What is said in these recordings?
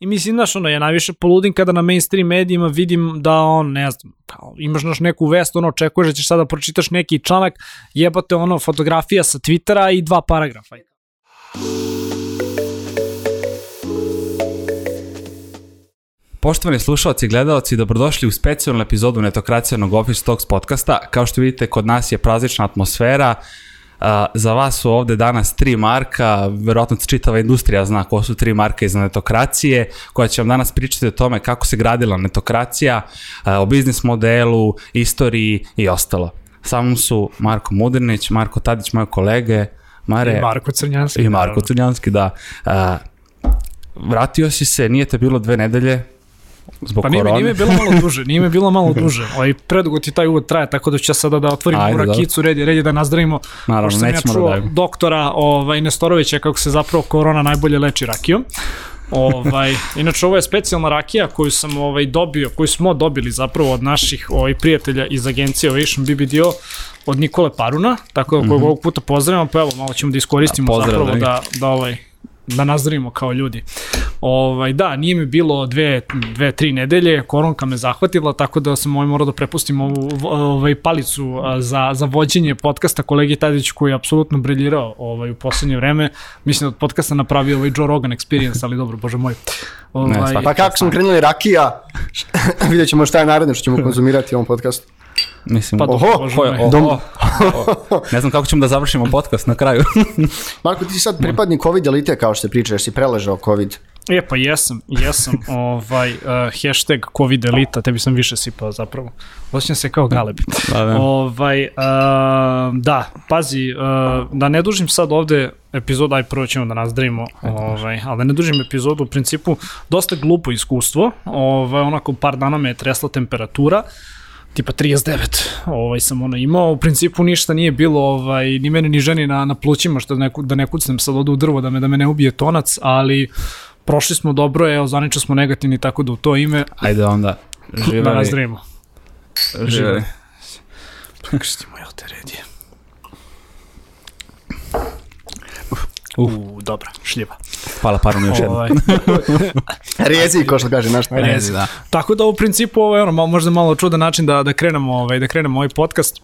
I mislim, znaš, ono, ja najviše poludim kada na mainstream medijima vidim da on, ne znam, kao, imaš naš neku vest, ono, očekuješ da ćeš sada pročitaš neki članak, jebate ono, fotografija sa Twittera i dva paragrafa. Poštovani slušalci i gledalci, dobrodošli u specijalnu epizodu Netokracijanog Office Talks podcasta. Kao što vidite, kod nas je praznična atmosfera. Za vas su ovde danas tri marka, verovatno čitava industrija zna ko su tri marka iz netokracije, koja će vam danas pričati o tome kako se gradila netokracija, uh, o biznis modelu, istoriji i ostalo. Samo su Marko Mudrnić, Marko Tadić, moje kolege, Mare... I Marko Crnjanski. I Marko Crnjanski, da. Uh, vratio si se, nije te bilo dve nedelje, zbog pa nije, korone. nije mi bilo malo duže, nije mi bilo malo duže. Ovaj predugo ti taj uvod traje, tako da ću ja sada da otvorim Ajde, Ajde, rakicu, red je, red je da nazdravimo. Naravno, Pošto nećemo ja da čuo dajemo. doktora ovaj, Nestorovića kako se zapravo korona najbolje leči rakijom. ovaj, inače ovo je specijalna rakija koju sam ovaj dobio, koju smo dobili zapravo od naših ovaj prijatelja iz agencije Ovation BBDO od Nikole Paruna, tako da kojeg ovog puta pozdravimo, pa evo malo ćemo da iskoristimo Mhm. Da, zapravo da. da, da ovaj da nazdravimo kao ljudi. Ovaj, da, nije mi bilo dve, dve, tri nedelje, koronka me zahvatila, tako da sam ovaj morao da prepustim ovu ovaj, palicu za, za vođenje podcasta kolegi Tadiću koji je apsolutno briljirao ovaj, u poslednje vreme. Mislim da od podcasta napravio ovaj Joe Rogan experience, ali dobro, bože moj. Ovaj, svakako. Pa kako smo krenuli rakija, vidjet ćemo šta je naredno što ćemo konzumirati u ovom podcastu. Mislim, Pa oho, ko je, moj. oho, Dom- oho. ne znam kako ćemo da završimo podcast na kraju. Marko, ti si sad pripadnik COVID elite kao što se priča, jer si preležao COVID. E, pa jesam, jesam, ovaj, uh, hashtag COVID elita, tebi sam više sipao zapravo. Osjećam se kao galeb. Da, da. Ovaj, uh, da, pazi, uh, da ne dužim sad ovde epizodu, aj prvo ćemo da nazdravimo, ovaj, ali da ne dužim epizodu, u principu, dosta glupo iskustvo, ovaj, onako par dana me je tresla temperatura, tipa 39 ovaj sam ono imao, u principu ništa nije bilo ovaj, ni mene ni ženi na, na plućima što da ne, da ne kucnem sad odu u drvo da me, da me ne ubije tonac, ali prošli smo dobro, evo zvanično smo negativni tako da u to ime Ajde onda, da živeli. nazdravimo. živeli. Prekrstimo, jel te red Uf. U, dobra, šljiva. Hvala parom još jednom. Ovaj, Rezi, ko što kaže naš narod. Rezi, da. tako da u principu ovo je ono, malo- možda malo čudan način da, da krenemo, ovaj, da krenemo ovaj podcast.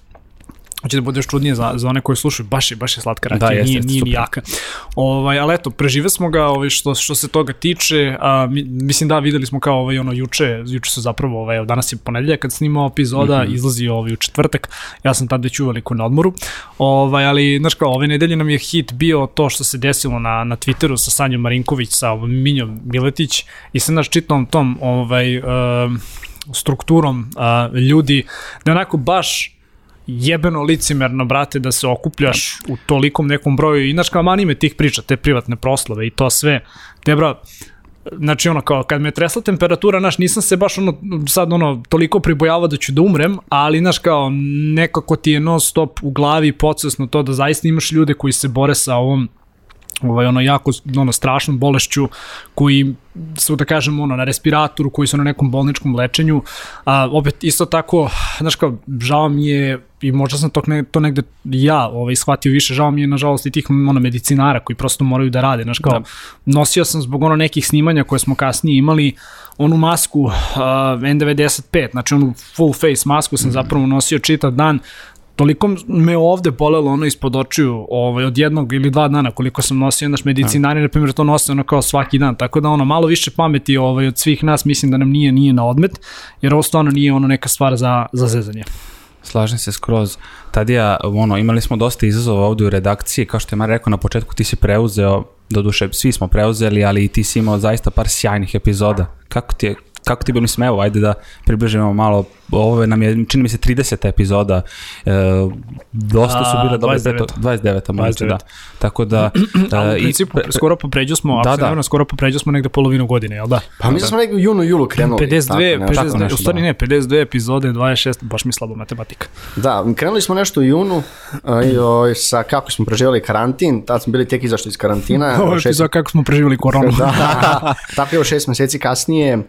Hoće da bude još čudnije za, za one koji slušaju, baš je, baš je slatka rakija, Da, jeste, nije, nije ni jaka. Ovaj, ali eto, prežive smo ga ovaj, što, što se toga tiče, a, mi, mislim da videli smo kao ovaj, ono, juče, juče su zapravo, ovaj, danas je ponedeljak kad snimao epizoda, Mhm. izlazi ovaj, u četvrtak, ja sam tad već uveliko na odmoru, ovaj, ali, znaš kao, ove nedelje nam je hit bio to što se desilo na, na Twitteru sa Sanjom Marinković, sa ovom Minjom Miletić i sa naš čitom tom ovaj, um, strukturom uh, ljudi, da onako baš jebeno licimerno, brate, da se okupljaš u tolikom nekom broju i znaš kao mani me tih priča, te privatne proslave i to sve. Te bra, znači ono kao kad me tresla temperatura, znaš, nisam se baš ono sad ono toliko pribojavao da ću da umrem, ali znaš kao nekako ti je non stop u glavi podsvesno to da zaista imaš ljude koji se bore sa ovom ovaj, ono jako ono, strašnom bolešću koji su da kažem ono na respiratoru koji su na nekom bolničkom lečenju a opet isto tako znaš kao žao mi je i možda sam to, ne, to negde ja ovaj, shvatio više, žao mi je nažalost i tih ono, medicinara koji prosto moraju da rade, znaš kao, da. nosio sam zbog ono nekih snimanja koje smo kasnije imali, onu masku uh, N95, znači onu full face masku sam zapravo nosio čitav dan, toliko me ovde bolelo ono ispod očiju ovaj, od jednog ili dva dana koliko sam nosio, znaš, medicinari na primjer to nose ono kao svaki dan, tako da ono malo više pameti ovaj, od svih nas mislim da nam nije nije na odmet, jer ovo stvarno nije ono neka stvar za, za zezanje. Slažem se skroz. Tadija, ono, imali smo dosta izazova ovde u redakciji, kao što je Mar rekao na početku, ti si preuzeo, doduše svi smo preuzeli, ali i ti si imao zaista par sjajnih epizoda. Kako ti je, kako ti bi mislim, evo, ajde da približimo malo, ovo nam je, čini mi se 30 epizoda, e, dosta su A, bile dobre, 29. 29. možda, 29. da. Tako da... Ali u e, i- principu, pre- skoro popređu smo, Da, da, da. da. skoro popređu smo negde polovinu godine, jel da? Pa mi smo negdje u junu, julu krenuli. 52, tako, nešto. 52, tako nešto, u stvari da. ne, 52 epizode, 26, baš mi slabo matematika. Da, krenuli smo nešto u junu a, i, o, sa kako smo preživjeli karantin, tad smo bili tek izašli iz karantina. Ovo je šest- kako smo preživjeli koronu. da, tako je šest meseci kasnije, uh,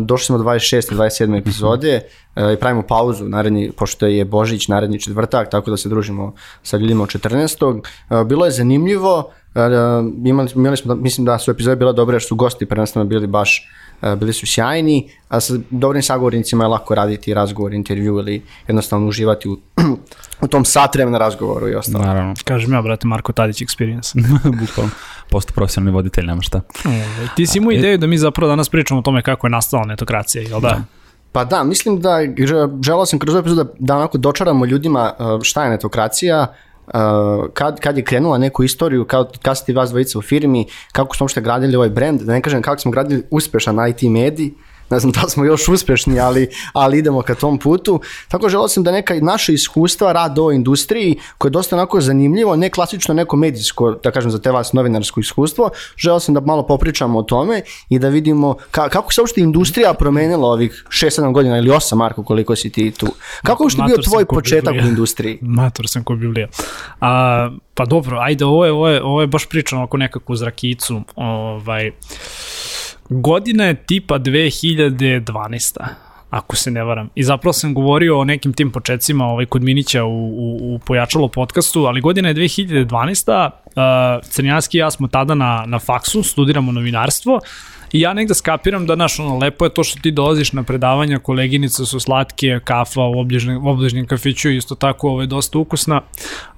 došli smo do 26. i 27. epizode uh, i pravimo pauzu naredni, pošto je Božić naredni četvrtak, tako da se družimo sa ljudima od 14. Uh, bilo je zanimljivo, Uh, imali, imali smo, mislim da su epizode bile dobre, jer su gosti prvenstveno bili baš uh, bili su sjajni, a sa dobrim sagovornicima je lako raditi razgovor, intervju ili jednostavno uživati u, u tom sat vremena razgovoru i ostalo. Naravno, Kažem ja, brate, Marko Tadić Experience. bukvalno. Posto profesionalni voditelj, nema šta. Ovaj, Ti si imao ideju da mi zapravo danas pričamo o tome kako je nastala netokracija, jel da? Pa da, mislim da že- želeo sam kroz ovaj epizod da, da onako dočaramo ljudima uh, šta je netokracija, uh, kad, kad je krenula neku istoriju, kad, kad ste vas dvojica u firmi, kako smo uopšte gradili ovaj brand, da ne kažem kako smo gradili uspešan IT medij, ne znam da smo još uspešni, ali, ali idemo ka tom putu. Tako želeo sam da neka naša iskustva rad ovoj industriji, koje je dosta onako zanimljivo, ne klasično neko medijsko, da kažem za te vas novinarsko iskustvo, želeo sam da malo popričamo o tome i da vidimo ka, kako se uopšte industrija promenila ovih 6-7 godina ili 8, Marko, koliko si ti tu. Kako je uopšte bio tvoj početak u industriji? Mator sam ko Biblija. A, pa dobro, ajde, ovo je, ovo je, ovo je baš pričano oko nekakvu zrakicu. Ovaj, godina je tipa 2012 ako se ne varam. I zapravo sam govorio o nekim tim početcima ovaj, kod Minića u, u, u Pojačalo podcastu, ali godina je 2012. Uh, Crnjanski i ja smo tada na, na faksu, studiramo novinarstvo I ja negde skapiram da, znaš, ono, lepo je to što ti dolaziš na predavanja, koleginice su slatke, kafa u obližnjem, obližnjem kafiću isto tako ovo je dosta ukusna,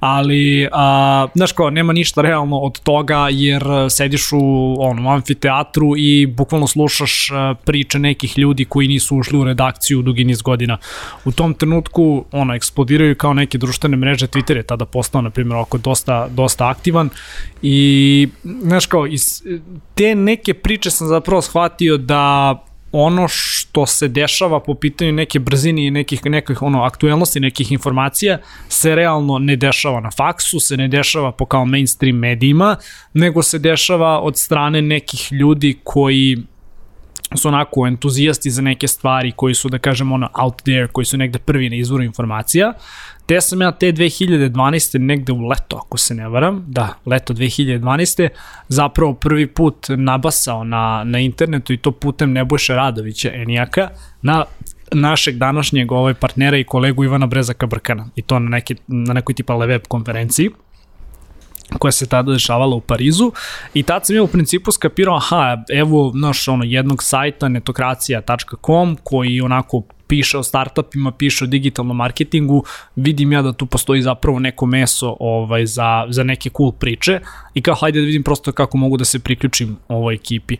ali, a, znaš kao, nema ništa realno od toga jer a, sediš u ono, amfiteatru i bukvalno slušaš a, priče nekih ljudi koji nisu ušli u redakciju dugi niz godina. U tom trenutku, ono, eksplodiraju kao neke društvene mreže, Twitter je tada postao, na primjer, oko dosta, dosta aktivan i, znaš kao, iz te neke priče sam zapravo shvatio da ono što se dešava po pitanju neke brzine i nekih, nekih ono, aktuelnosti nekih informacija se realno ne dešava na faksu, se ne dešava po kao mainstream medijima, nego se dešava od strane nekih ljudi koji su onako entuzijasti za neke stvari koji su, da kažem, ono, out there, koji su negde prvi na izvoru informacija. Te sam ja te 2012. negde u leto, ako se ne varam, da, leto 2012. zapravo prvi put nabasao na, na internetu i to putem Nebojša Radovića, Enijaka, na našeg današnjeg ovaj partnera i kolegu Ivana Brezaka Brkana i to na, neki, na nekoj tipa web konferenciji koja se tada dešavala u Parizu i tad sam ja u principu skapirao, aha, evo, naš, ono, jednog sajta, netokracija.com, koji onako piše o startupima, piše o digitalnom marketingu, vidim ja da tu postoji zapravo neko meso ovaj, za, za neke cool priče i kao hajde da vidim prosto kako mogu da se priključim ovoj ekipi.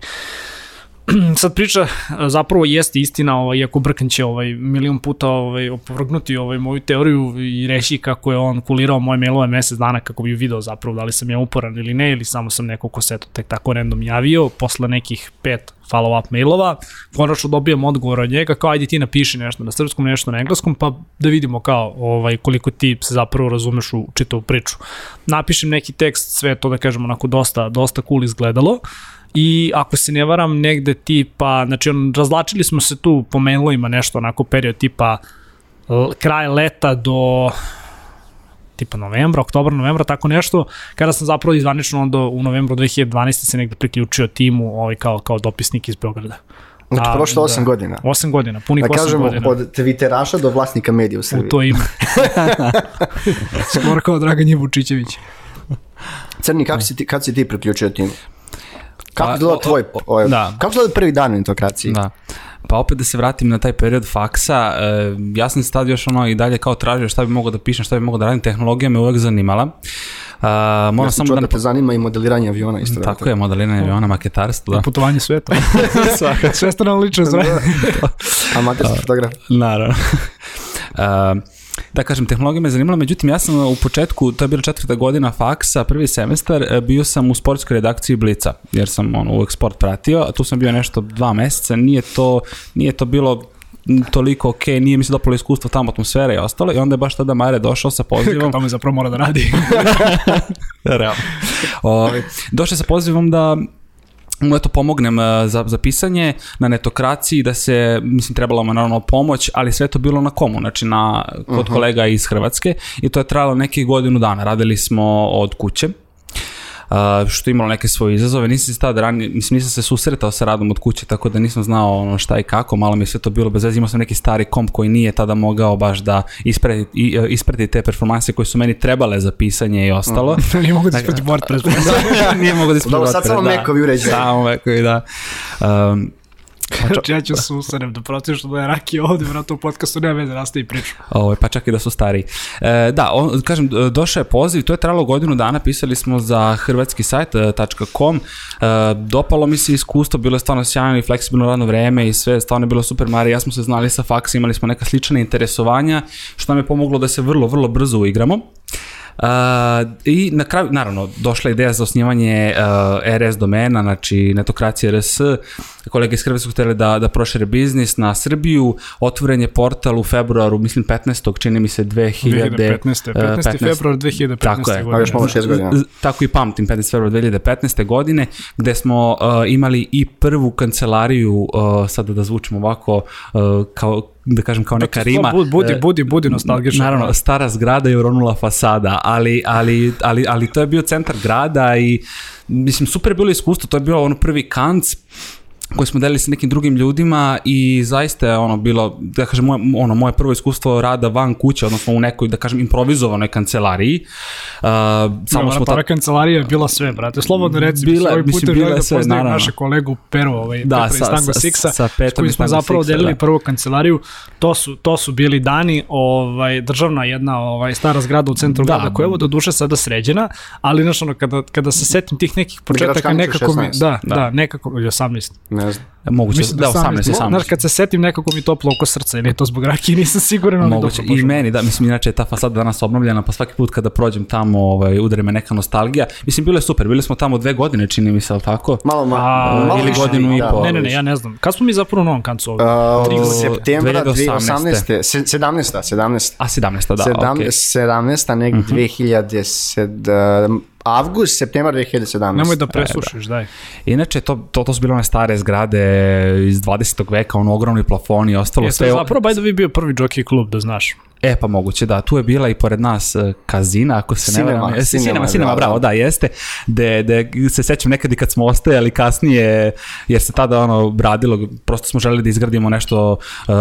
sad priča zapravo jeste istina, ovaj, iako Brkan će ovaj, milion puta ovaj, opovrgnuti ovaj, moju teoriju i reći kako je on kulirao moje mailove mesec dana kako bi video zapravo da li sam ja uporan ili ne, ili samo sam neko ko tek tako random javio, posle nekih pet follow-up mailova, konačno dobijem odgovor od njega, kao ajde ti napiši nešto na srpskom, nešto na engleskom, pa da vidimo kao ovaj, koliko ti se zapravo razumeš u čitavu priču. Napišem neki tekst, sve to da kažem onako dosta, dosta cool izgledalo, i ako se ne varam negde tipa, znači on, razlačili smo se tu po mailovima nešto onako period tipa l- kraj leta do tipa novembra, oktobra, novembra, tako nešto, kada sam zapravo izvanično onda u novembru 2012. se negde priključio timu ovaj, kao, kao dopisnik iz Beograda. Znači, A, prošlo 8 da. godina. 8 godina, punih Da 8 kažemo, godina. od Twitteraša do vlasnika medija u U Srbiji. to ime. Skoro kao Dragan Jevučićević. Crni, kako si ti, kad si ti priključio timu? Kako Pa, izgleda o- tvoj, o- ovaj, da. kako izgleda prvi dan netokracije? Da. Pa opet da se vratim na taj period faksa, e, ja sam se tad još ono i dalje kao tražio šta bi mogao da pišem, šta bi mogao da radim, tehnologija me uvek zanimala. Uh, moram Ja sam samo čuo da... da te zanima i modeliranje aviona isto. Tako je, modeliranje aviona, maketarstvo, da. Putovanje sveta. Sve ste nam lično zove. Amaterski fotograf. Naravno. uh, da kažem, tehnologija me zanimala, međutim ja sam u početku, to je bila četvrta godina faksa, prvi semestar, e, bio sam u sportskoj redakciji Blica, jer sam ono, uvek sport pratio, a tu sam bio nešto dva meseca, nije to, nije to bilo toliko ok, nije mi se dopalo iskustvo tamo, atmosfera i ostalo, i onda je baš tada Mare došao sa pozivom, Tome zapravo mora da radi. Realno. Ovaj, došao sa pozivom da mu eto pomognem e, za, za pisanje na netokraciji, da se, mislim, trebala mu naravno pomoć, ali sve to bilo na komu, znači na, kod uh -huh. kolega iz Hrvatske i to je trajalo nekih godinu dana. Radili smo od kuće. Uh, što je imalo neke svoje izazove. Nisam se tada ranije, mislim, nisam se susretao sa radom od kuće, tako da nisam znao ono šta i kako, malo mi je sve to bilo bez veze. Imao sam neki stari komp koji nije tada mogao baš da isprati, i, uh, isprati te performanse koje su meni trebale za pisanje i ostalo. Nije mogu da isprati WordPress. nije mogao da isprati Dobro, sad samo da. Macovi uređaji. Samo Macovi, da. Um, Znači, ja ću se usanem da protiv što da je Raki ovde, vratno u podcastu, nema veze, nastavi priču. Ovo, pa čak i da su stariji. E, da, on, kažem, došao je poziv, to je trajalo godinu dana, pisali smo za hrvatski sajt e, .com, e, dopalo mi se iskustvo, bilo je stvarno sjajno i fleksibilno radno vreme i sve, stvarno je bilo super, Mari, ja smo se znali sa faksa, imali smo neka slična interesovanja, što nam je pomoglo da se vrlo, vrlo brzo uigramo. I na kraju, naravno, došla je ideja za osnivanje uh, RS domena, znači netokracija RS, kolege iz Hrvatske htjeli da, da prošire biznis na Srbiju, otvoren je portal u februaru, mislim 15. čini mi se 2000, 2015. 15. 15. februar 2015. Tako je. godine. još malo šest godina. Tako i pamtim, 15. februar 2015. godine, gde smo uh, imali i prvu kancelariju, uh, sada da zvučimo ovako, uh, kao da kažem kao neka rima. Budi, budi, budi, budi nostalgičan. Naravno, stara zgrada i uronula fasada, ali, ali, ali, ali to je bio centar grada i mislim, super je bilo iskustvo, to je bilo ono prvi kanc, koje smo delili sa nekim drugim ljudima i zaista je ono bilo, da kažem, moje, ono, moje prvo iskustvo rada van kuće, odnosno u nekoj, da kažem, improvizovanoj kancelariji. Uh, samo no, smo ta... kancelarija je bila sve, brate. Slobodno reci, bila, svoj put bila da sve, naravno. naše kolegu Peru, ovaj, da, Petra sa, iz Tango sa, Sixa, sa Petrom koji smo zapravo Sixa, delili da. prvu kancelariju. To su, to su bili dani, ovaj, državna jedna ovaj, stara zgrada u centru Da. grada, koja je evo do duše sada sređena, ali znaš ono, kada, kada se setim tih nekih početaka, nekako mi, 16. da, da, Da. nekako, ili 18. Ne znam. Moguće, Mislim da, 18, 18. 18. Znaš, kad se setim nekako mi toplo oko srca, ili je to zbog raki, nisam siguran, ali Moguće. dobro, I meni, da, mislim, inače je ta fasada danas obnovljena, pa svaki put kada prođem tamo, ovaj, udari me neka nostalgija. Mislim, bilo je super, bili smo tamo dve godine, čini mi se, ali tako? Malo, ma, A, malo ili više, godinu i da. po. Ne, ne, ne, ja ne znam. Kad smo mi zapravo u novom kancu ovdje? Uh, septembra 2018. 2018. Se- 17. 17. A 17. da, Sedam, okej. 17. negdje Mhm. 2007. Avgust, septembar 2017. Nemoj da presušiš, daj. Inače, to, to, to su bile one stare zgrade iz 20. veka, ono ogromni plafoni i ostalo Je to sve. je zapravo, by the way, bio prvi jockey klub, da znaš. E, pa moguće, da. Tu je bila i pored nas uh, kazina, ako se Cinema, ne varam. E, cinema, Cinema, cinema, da, bravo, da. da, jeste. De, de, se sećam nekad i kad smo ostajali kasnije, jer se tada ono radilo, prosto smo želeli da izgradimo nešto uh,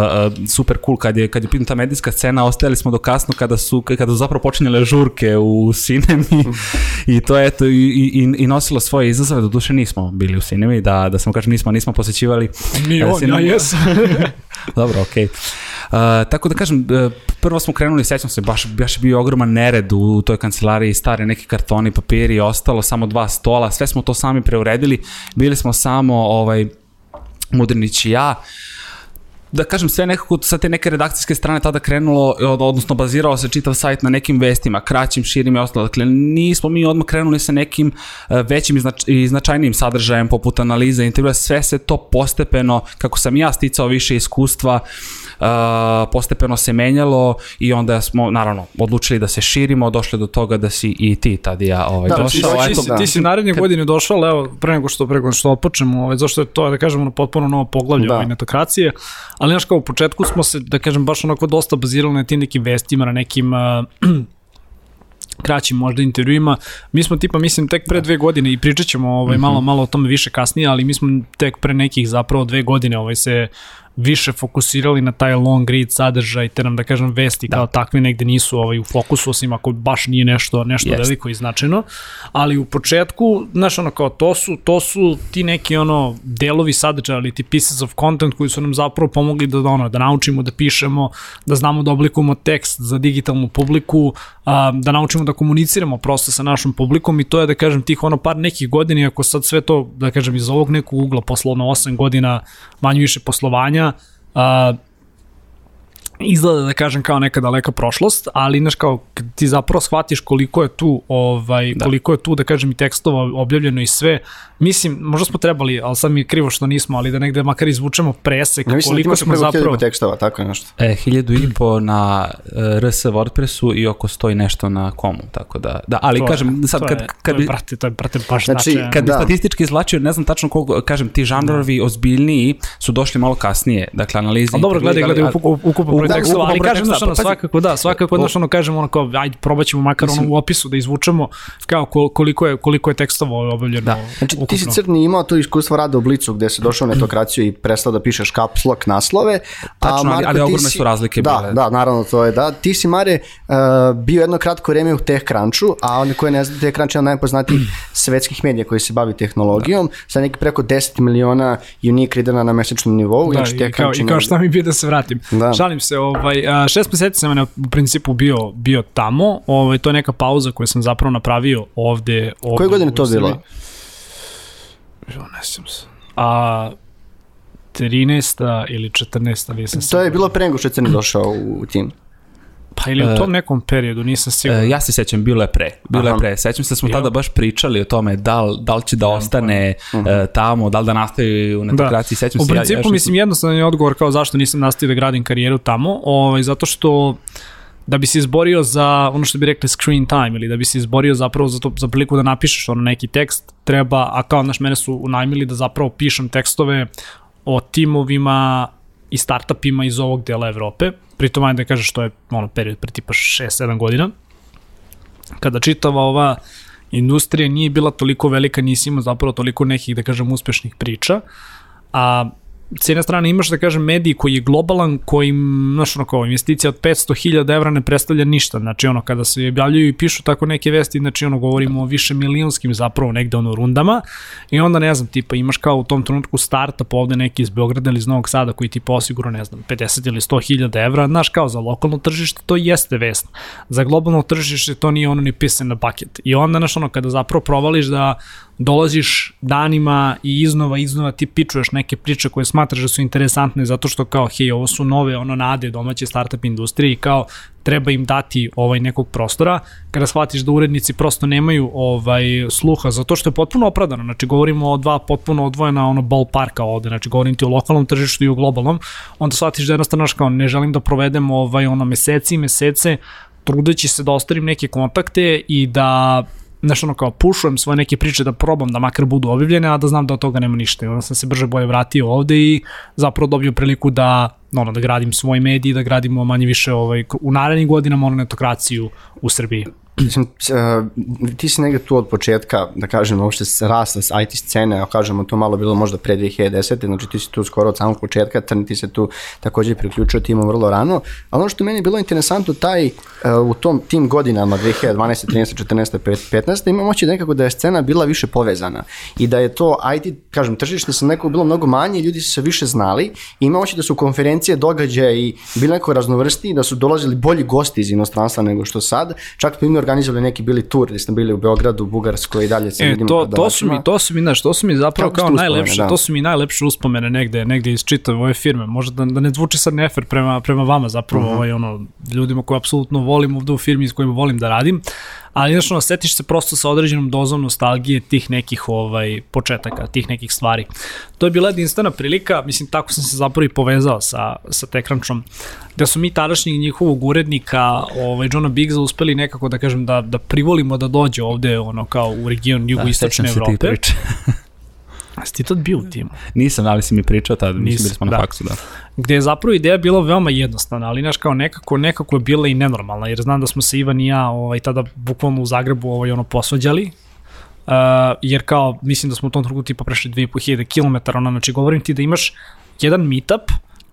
super cool kad je, kad je pitna ta medijska scena, ostajali smo do kasno kada su, kada su zapravo počinjale žurke u sinemi i to je eto i, i, i nosilo svoje izazove, do duše nismo bili u sinemi, da, da sam kažem nismo, nismo posjećivali Ni e, on, ja cinema. jesam. Dobro, okej. Tako da kažem, uh, prvo smo krenuli, sećam se, baš, baš je bio ogroman nered u toj kancelariji, stare neki kartoni, papiri i ostalo, samo dva stola, sve smo to sami preuredili, bili smo samo ovaj, Mudrinić i ja, da kažem sve nekako sa te neke redakcijske strane tada krenulo, od- odnosno bazirao se čitav sajt na nekim vestima, kraćim, širim i ostalo. Dakle, nismo mi odmah krenuli sa nekim e, većim i, znač, i značajnijim sadržajem poput analize, intervjua, sve se to postepeno, kako sam ja sticao više iskustva, uh, postepeno se menjalo i onda smo, naravno, odlučili da se širimo, došli do toga da si i ti tad i ja ovaj, Da, došao. došao, ti, eto, si, da. ti si naredne godine došao, ali evo, pre nego što, pre nego što otpočnemo, ovaj, zašto je to, da kažemo, ono, potpuno novo poglavlje Da. da. netokracije, ali znaš kao u početku smo se, da kažem, baš onako dosta bazirali na tim nekim vestima, na nekim uh, kraćim možda intervjuima. Mi smo tipa, mislim, tek pre dve godine i pričat ćemo ovaj, malo, malo o tome više kasnije, ali mi smo tek pre nekih zapravo dve godine ovaj, se više fokusirali na taj long read sadržaj, te nam da kažem vesti da. kao takve negde nisu ovaj, u fokusu, osim ako baš nije nešto, nešto Jest. veliko i značajno, ali u početku, znaš, ono kao to su, to su ti neki ono delovi sadržaja, ali ti pieces of content koji su nam zapravo pomogli da, ono, da naučimo da pišemo, da znamo da oblikujemo tekst za digitalnu publiku, a, da naučimo da komuniciramo prosto sa našom publikom i to je da kažem tih ono par nekih godina, ako sad sve to da kažem iz ovog nekog ugla posle ono 8 godina manje više poslovanja, a, izgleda da kažem kao neka daleka prošlost, ali znaš kao kad ti zapravo shvatiš koliko je tu ovaj da. koliko je tu da kažem i tekstova objavljeno i sve. Mislim, možda smo trebali, ali sad mi je krivo što nismo, ali da negde makar izvučemo presek Ja mislim da koliko imaš smo zapravo tekstova, tako je nešto. E, hiljadu i po na e, RS WordPressu i oko sto i nešto na komu, tako da, da, ali To je- kažem, sad to kad, je, kad to bi, je, brate, to je, brate, baš Znači, značajno. kad bi Da. statistički izvlačio, ne znam tačno koliko, kažem, ti žanrovi ozbiljniji su došli malo kasnije, dakle, analize... Ali dobro, gledaj, gledaj ukupno, da, tekstova, ali upravo kažem, znaš, ono, pa svakako da, svakako, znaš, ono, kažemo, ono, kao, ajde, probat ćemo makar ono u opisu da izvučemo, kao, kol- koliko je, koliko je tekstova obavljeno Da. Znači, ti si ukupno. crni imao to iskustvo rada u Blicu gde si došao u netokraciju i prestao da pišeš caps lock naslove. Tačno, ali- ali ti ogromne su razlike da, bile. Da, naravno to je da. Ti si, Mare, uh, bio jedno kratko vreme u TechCrunchu, a oni koji ne znaju, TechCrunch je jedan najpoznatijih svetskih medija koji se bavi tehnologijom, sa neki preko 10 miliona unique readera na mesečnom nivou. Da, i kao, i kao šta mi bio da se vratim. Da. Šalim se, ovaj, a, šest meseci sam ja u principu bio, bio tamo, ovaj, to je neka pauza koju sam zapravo napravio ovde. ovde Koje godine to bilo? Jo, ne sjećam se. A, 13. ili 14. nisam To je bilo pre nego što je Crni došao u tim. Pa ili u tom nekom periodu, nisam siguran. E, ja se sećam, bilo je pre. Bilo je Aha. pre. Sećam se da smo tada baš pričali o tome da li, da li će da ostane e, tamo, da li da nastavi u netokraciji. Sećam U se, ja- principu, ja, što mislim, jednostavan je odgovor kao zašto nisam nastavio da gradim karijeru tamo, ovaj, zato što da bi se izborio za ono što bi rekli screen time ili da bi se izborio zapravo za, to, za priliku da napišeš ono neki tekst, treba, a kao naš mene su unajmili da zapravo pišem tekstove o timovima i startupima iz ovog dela Evrope. Pritom ajde da kažeš što je ono period pre tipa 6-7 godina. Kada čitava ova industrija nije bila toliko velika, nisi imao zapravo toliko nekih, da kažem, uspešnih priča, a s jedne strane imaš, da kažem, medij koji je globalan, koji, znaš, ono kao, investicija od 500.000 evra ne predstavlja ništa, znači, ono, kada se objavljuju i pišu tako neke vesti, znači, ono, govorimo o više milionskim zapravo negde, ono, rundama, i onda, ne znam, tipa, imaš kao u tom trenutku startup ovde neki iz Beograda ili iz Novog Sada koji ti posiguro, ne znam, 50 ili 100.000 evra, znaš, kao za lokalno tržište, to jeste vest. Za globalno tržište to nije ono ni pisan na paket. I onda, znaš, ono, kada zapravo provališ da dolaziš danima i iznova, iznova ti pičuješ neke priče koje smatraš da su interesantne zato što kao, hej, ovo su nove ono nade domaće startup industrije i kao treba im dati ovaj nekog prostora. Kada shvatiš da urednici prosto nemaju ovaj sluha zato što je potpuno opravdano. Znači govorimo o dva potpuno odvojena ono ballparka ovde. Znači govorim ti o lokalnom tržištu i o globalnom. Onda shvatiš da jednostavno kao ne želim da provedem ovaj ono meseci i mesece trudeći se da ostavim neke kontakte i da znaš ono kao pušujem svoje neke priče da probam da makar budu objavljene, a da znam da od toga nema ništa. Onda sam se brže bolje vratio ovde i zapravo dobio priliku da ono, da gradim svoj medij, da gradimo manje više ovaj, u narednim godinama ono netokraciju u Srbiji. Mislim, uh, ti si negde tu od početka, da kažem, uopšte rasla s IT scene, a kažemo to malo bilo možda pre 2010. Znači ti si tu skoro od samog početka, Trn ti se tu takođe priključio timom vrlo rano. Ali ono što meni bilo interesantno, taj uh, u tom tim godinama 2012, 13, 14, 15, ima moći nekako da je scena bila više povezana i da je to IT, kažem, tržište sa nekako bilo mnogo manje, ljudi su se više znali i ima moći da su konferencije, događaje i bili neko raznovrsti, da su dolazili bolji gosti iz inostranstva nego što sad. Čak smo organizovali neki bili tur, gde smo bili u Beogradu, Bugarskoj i dalje sa E, ljudima. to, to su mi, to su mi, znaš, to su mi zapravo Kako kao uspomene, najlepše, da. to su mi najlepše uspomene negde, negde iz čitave ove firme. Možda da, da ne zvuči sad nefer prema, prema vama zapravo, Mhm. ovaj, ono, ljudima koje apsolutno volim ovde u firmi s kojima volim da radim, ali znaš, ono, setiš se prosto sa određenom dozom nostalgije tih nekih ovaj, početaka, tih nekih stvari. To je bila jedinstvena prilika, mislim, tako sam se zapravo i povezao sa, sa Tekrančom, da su mi tadašnjeg njihovog urednika, ovaj, Johna Biggsa, uspeli nekako da kažem da, da privolimo da dođe ovde ono kao u region jugoistočne sećam se tih Evrope. Jesi ti tad bio u timu? Nisam, ali si mi pričao tada, mislim, Nisam, bili smo na da. faksu, da. Gde je zapravo ideja bila veoma jednostavna, ali znaš kao nekako, nekako je bila i nenormalna, jer znam da smo se Ivan i ja ovaj, tada bukvalno u Zagrebu ovaj, ono posvađali, Uh, jer kao, mislim da smo u tom trenutku tipa prešli 2500 km, ono, znači govorim ti da imaš jedan meetup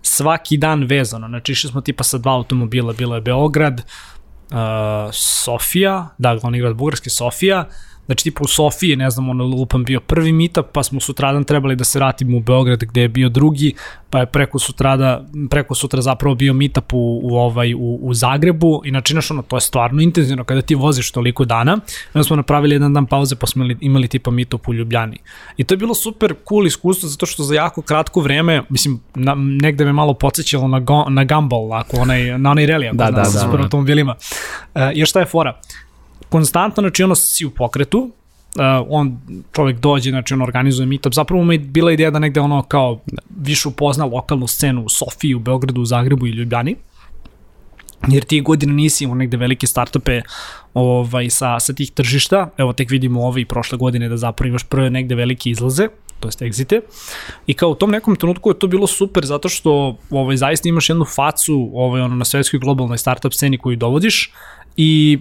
svaki dan vezano, znači išli smo tipa sa dva automobila, bilo je Beograd, uh, Sofija, da, glavni grad Bugarske, Sofija, Znači, tipa u Sofiji, ne znam, ono, lupam bio prvi meetup, pa smo sutradan trebali da se vratimo u Beograd gde je bio drugi, pa je preko sutrada, preko sutra zapravo bio meetup u, u, ovaj, u, u Zagrebu i znači, znaš, ono, to je stvarno intenzivno kada ti voziš toliko dana. Onda smo napravili jedan dan pauze pa smo imali, imali tipa meetup u Ljubljani. I to je bilo super cool iskustvo zato što za jako kratko vreme, mislim, na, negde me malo podsjećalo na, go, na Gumball, ako onaj, na onaj rally, ako Da, znaš, da, da, super da. automobilima. Uh, jer šta je fora? Konstantno, znači ono si u pokretu, uh, on čovjek dođe, znači on organizuje meetup, zapravo mu je bila ideja da negde ono kao više upozna lokalnu scenu u Sofiji, u Beogradu, u Zagrebu i Ljubljani, jer ti godina nisi imao negde velike startupe ovaj, sa, sa tih tržišta, evo tek vidimo ove i prošle godine da zapravo imaš prve negde velike izlaze, to jest exite. I kao u tom nekom trenutku je to bilo super zato što ovaj, zaista imaš jednu facu ovaj, ono, na svetskoj globalnoj startup sceni koju dovodiš i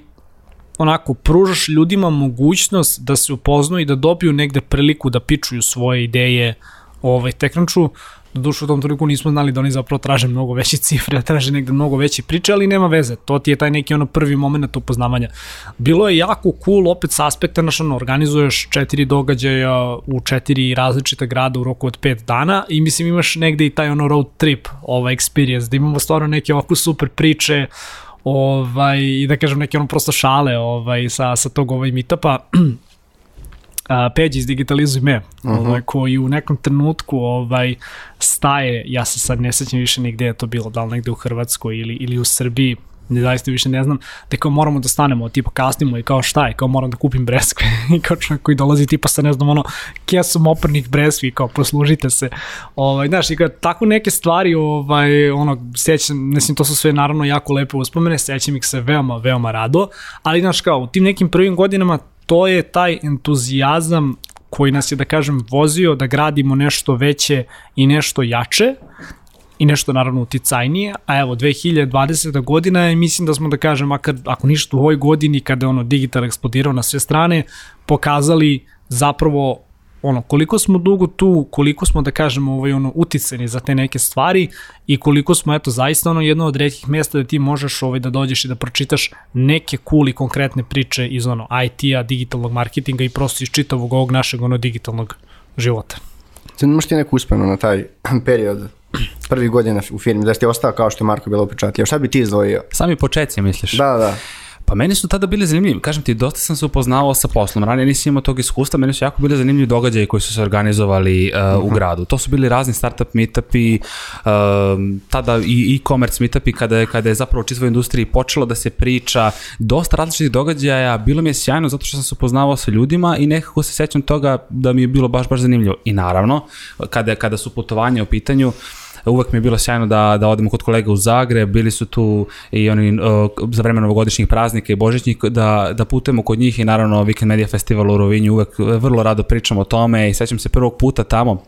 onako, pružaš ljudima mogućnost da se upoznaju i da dobiju negde priliku da pičuju svoje ideje ovaj, tekranču. Do dušu u tom trenutku nismo znali da oni zapravo traže mnogo veće cifre, da traže negde mnogo veće priče, ali nema veze, to ti je taj neki ono prvi moment upoznavanja. Bilo je jako cool, opet sa aspekta naš ono, organizuješ četiri događaja u četiri različita grada u roku od pet dana i mislim imaš negde i taj ono road trip ovaj experience, da imamo stvarno neke ovako super priče, ovaj, i da kažem neke ono prosto šale ovaj, sa, sa tog ovaj meetupa. uh, Peđi iz Digitalizuj me, uh -huh. ovaj, koji u nekom trenutku ovaj, staje, ja se sad ne sećam više ni gde je to bilo, da li negde u Hrvatskoj ili, ili u Srbiji, ne zaista više ne znam, da kao moramo da stanemo, tipa kasnimo i kao šta je, kao moram da kupim breskve i kao čovjek koji dolazi tipa sa ne znam ono kesom oprnih breskvi, kao poslužite se. Ovaj, znaš, i kao tako neke stvari, ovaj, ono, sećam, mislim, to su sve naravno jako lepe uspomene, sećam ih se veoma, veoma rado, ali znaš kao, u tim nekim prvim godinama to je taj entuzijazam koji nas je, da kažem, vozio da gradimo nešto veće i nešto jače, i nešto naravno uticajnije, a evo 2020. godina je mislim da smo da kažem makar ako ništa u ovoj godini kada je ono digital eksplodirao na sve strane pokazali zapravo ono koliko smo dugo tu, koliko smo da kažemo ovaj ono uticeni za te neke stvari i koliko smo eto zaista ono jedno od retkih mesta da ti možeš ovaj da dođeš i da pročitaš neke cool i konkretne priče iz ono IT-a, digitalnog marketinga i prosto iz čitavog ovog našeg ono digitalnog života. Zanimaš ti neku uspenu na taj period prvi godina u firmi, da ste ostao kao što je Marko bilo upečatljivo. Šta bi ti izdvojio? Sami početci, misliš? Da, da. Pa meni su tada bili zanimljivi. Kažem ti, dosta sam se upoznao sa poslom. Ranije nisam imao tog iskustva, meni su jako bili zanimljivi događaji koji su se organizovali uh, uh -huh. u mhm. gradu. To su bili razni startup meetupi, uh, tada i e-commerce meetupi kada je, kada je zapravo u industriji počelo da se priča dosta različitih događaja. Bilo mi je sjajno zato što sam se upoznavao sa ljudima i nekako se sećam toga da mi je bilo baš, baš zanimljivo. I naravno, kada, kada su putovanja u pitanju, uh, uvek mi je bilo sjajno da, da odemo kod kolega u Zagreb, bili su tu i oni uh, za vreme novogodišnjih praznika i božićnih, da, da putujemo kod njih i naravno Weekend Media Festival u Rovinju, uvek vrlo rado pričamo o tome i sećam se prvog puta tamo,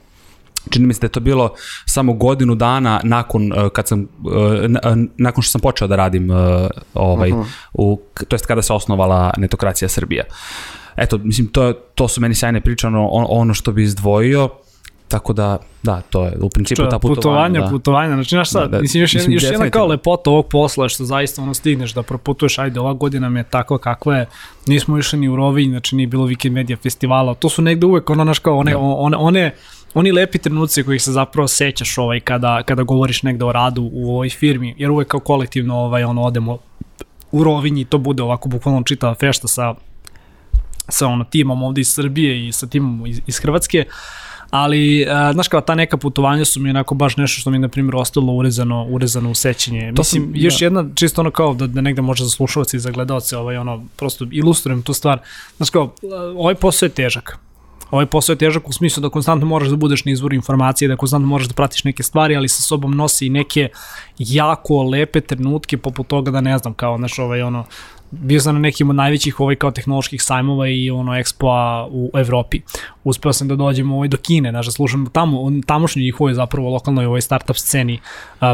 čini mi se da je to bilo samo godinu dana nakon uh, kad sam uh, nakon što sam počeo da radim uh, ovaj uh -huh. u to jest kada se osnovala netokracija Srbija. Eto, mislim to to su meni sjajne priče ono, ono što bi izdvojio Tako da, da, to je u principu ta putovanja. Putovanja, da. putovanja, znači znaš sad, da, da, mislim, još, mislim, još jedna kao lepota ovog posla što zaista ono stigneš da proputuješ, ajde, ova godina mi je takva kakva je, nismo išli ni u Rovinj, znači nije bilo Weekend Media festivala, to su negde uvek ono, znaš kao, one, da. one, one, oni lepi trenuci kojih se zapravo sećaš ovaj, kada, kada govoriš negde o radu u ovoj firmi, jer uvek kao kolektivno ovaj, ono, odemo u Rovinj i to bude ovako bukvalno čitava fešta sa sa ono timom ovde iz Srbije i sa timom iz, iz Hrvatske. Uh, ali uh, znaš kao ta neka putovanja su mi onako baš nešto što mi na primjer ostalo urezano, urezano u sećanje. To Mislim, sam, još da. jedna, čisto ono kao da, da negde može za slušalce i za gledalce, ovaj, ono, prosto ilustrujem tu stvar. Znaš kao, ovaj posao je težak. Ovaj posao je težak u smislu da konstantno moraš da budeš na izvoru informacije, da konstantno moraš da pratiš neke stvari, ali sa sobom nosi i neke jako lepe trenutke poput toga da ne znam, kao, znaš, ovaj, ono, bio sam na nekim od najvećih ovaj kao tehnoloških sajmova i ono ekspoa u Evropi. Uspeo sam da dođem ovaj do Kine, znači da slušam tamo, tamošnju njihovoj zapravo lokalnoj ovoj startup sceni.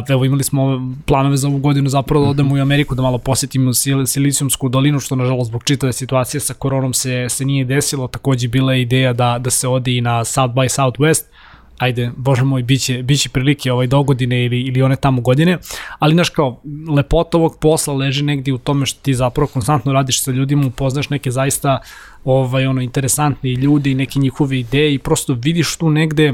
Evo imali smo planove za ovu godinu zapravo da odemo u Ameriku da malo posetimo Sil Silicijumsku dolinu, što nažalost zbog čitave situacije sa koronom se, se nije desilo. Takođe bila je ideja da, da se ode i na South by Southwest, ajde, bože moj, biće, biće prilike ovaj dogodine ili, ili one tamo godine, ali znaš kao, lepota ovog posla leži negdje u tome što ti zapravo konstantno radiš sa ljudima, upoznaš neke zaista ovaj, ono, interesantni ljudi, neke njihove ideje i prosto vidiš tu negde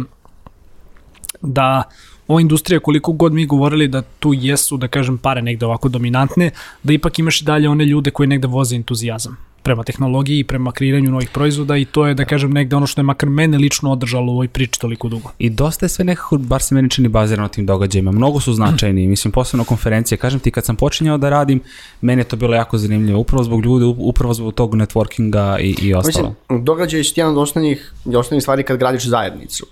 da ova industrija koliko god mi govorili da tu jesu, da kažem, pare negde ovako dominantne, da ipak imaš i dalje one ljude koji negde voze entuzijazam prema tehnologiji i prema kreiranju novih proizvoda i to je da kažem negde ono što je makar mene lično održalo u ovoj priči toliko dugo. I dosta je sve nekako, bar se meni čini bazirano tim događajima, mnogo su značajni, mislim posebno konferencije, kažem ti kad sam počinjao da radim, meni je to bilo jako zanimljivo, upravo zbog ljudi, upravo zbog tog networkinga i, i ostalo. Mislim, događaj je jedan od osnovnih, osnovnih stvari kad gradiš zajednicu.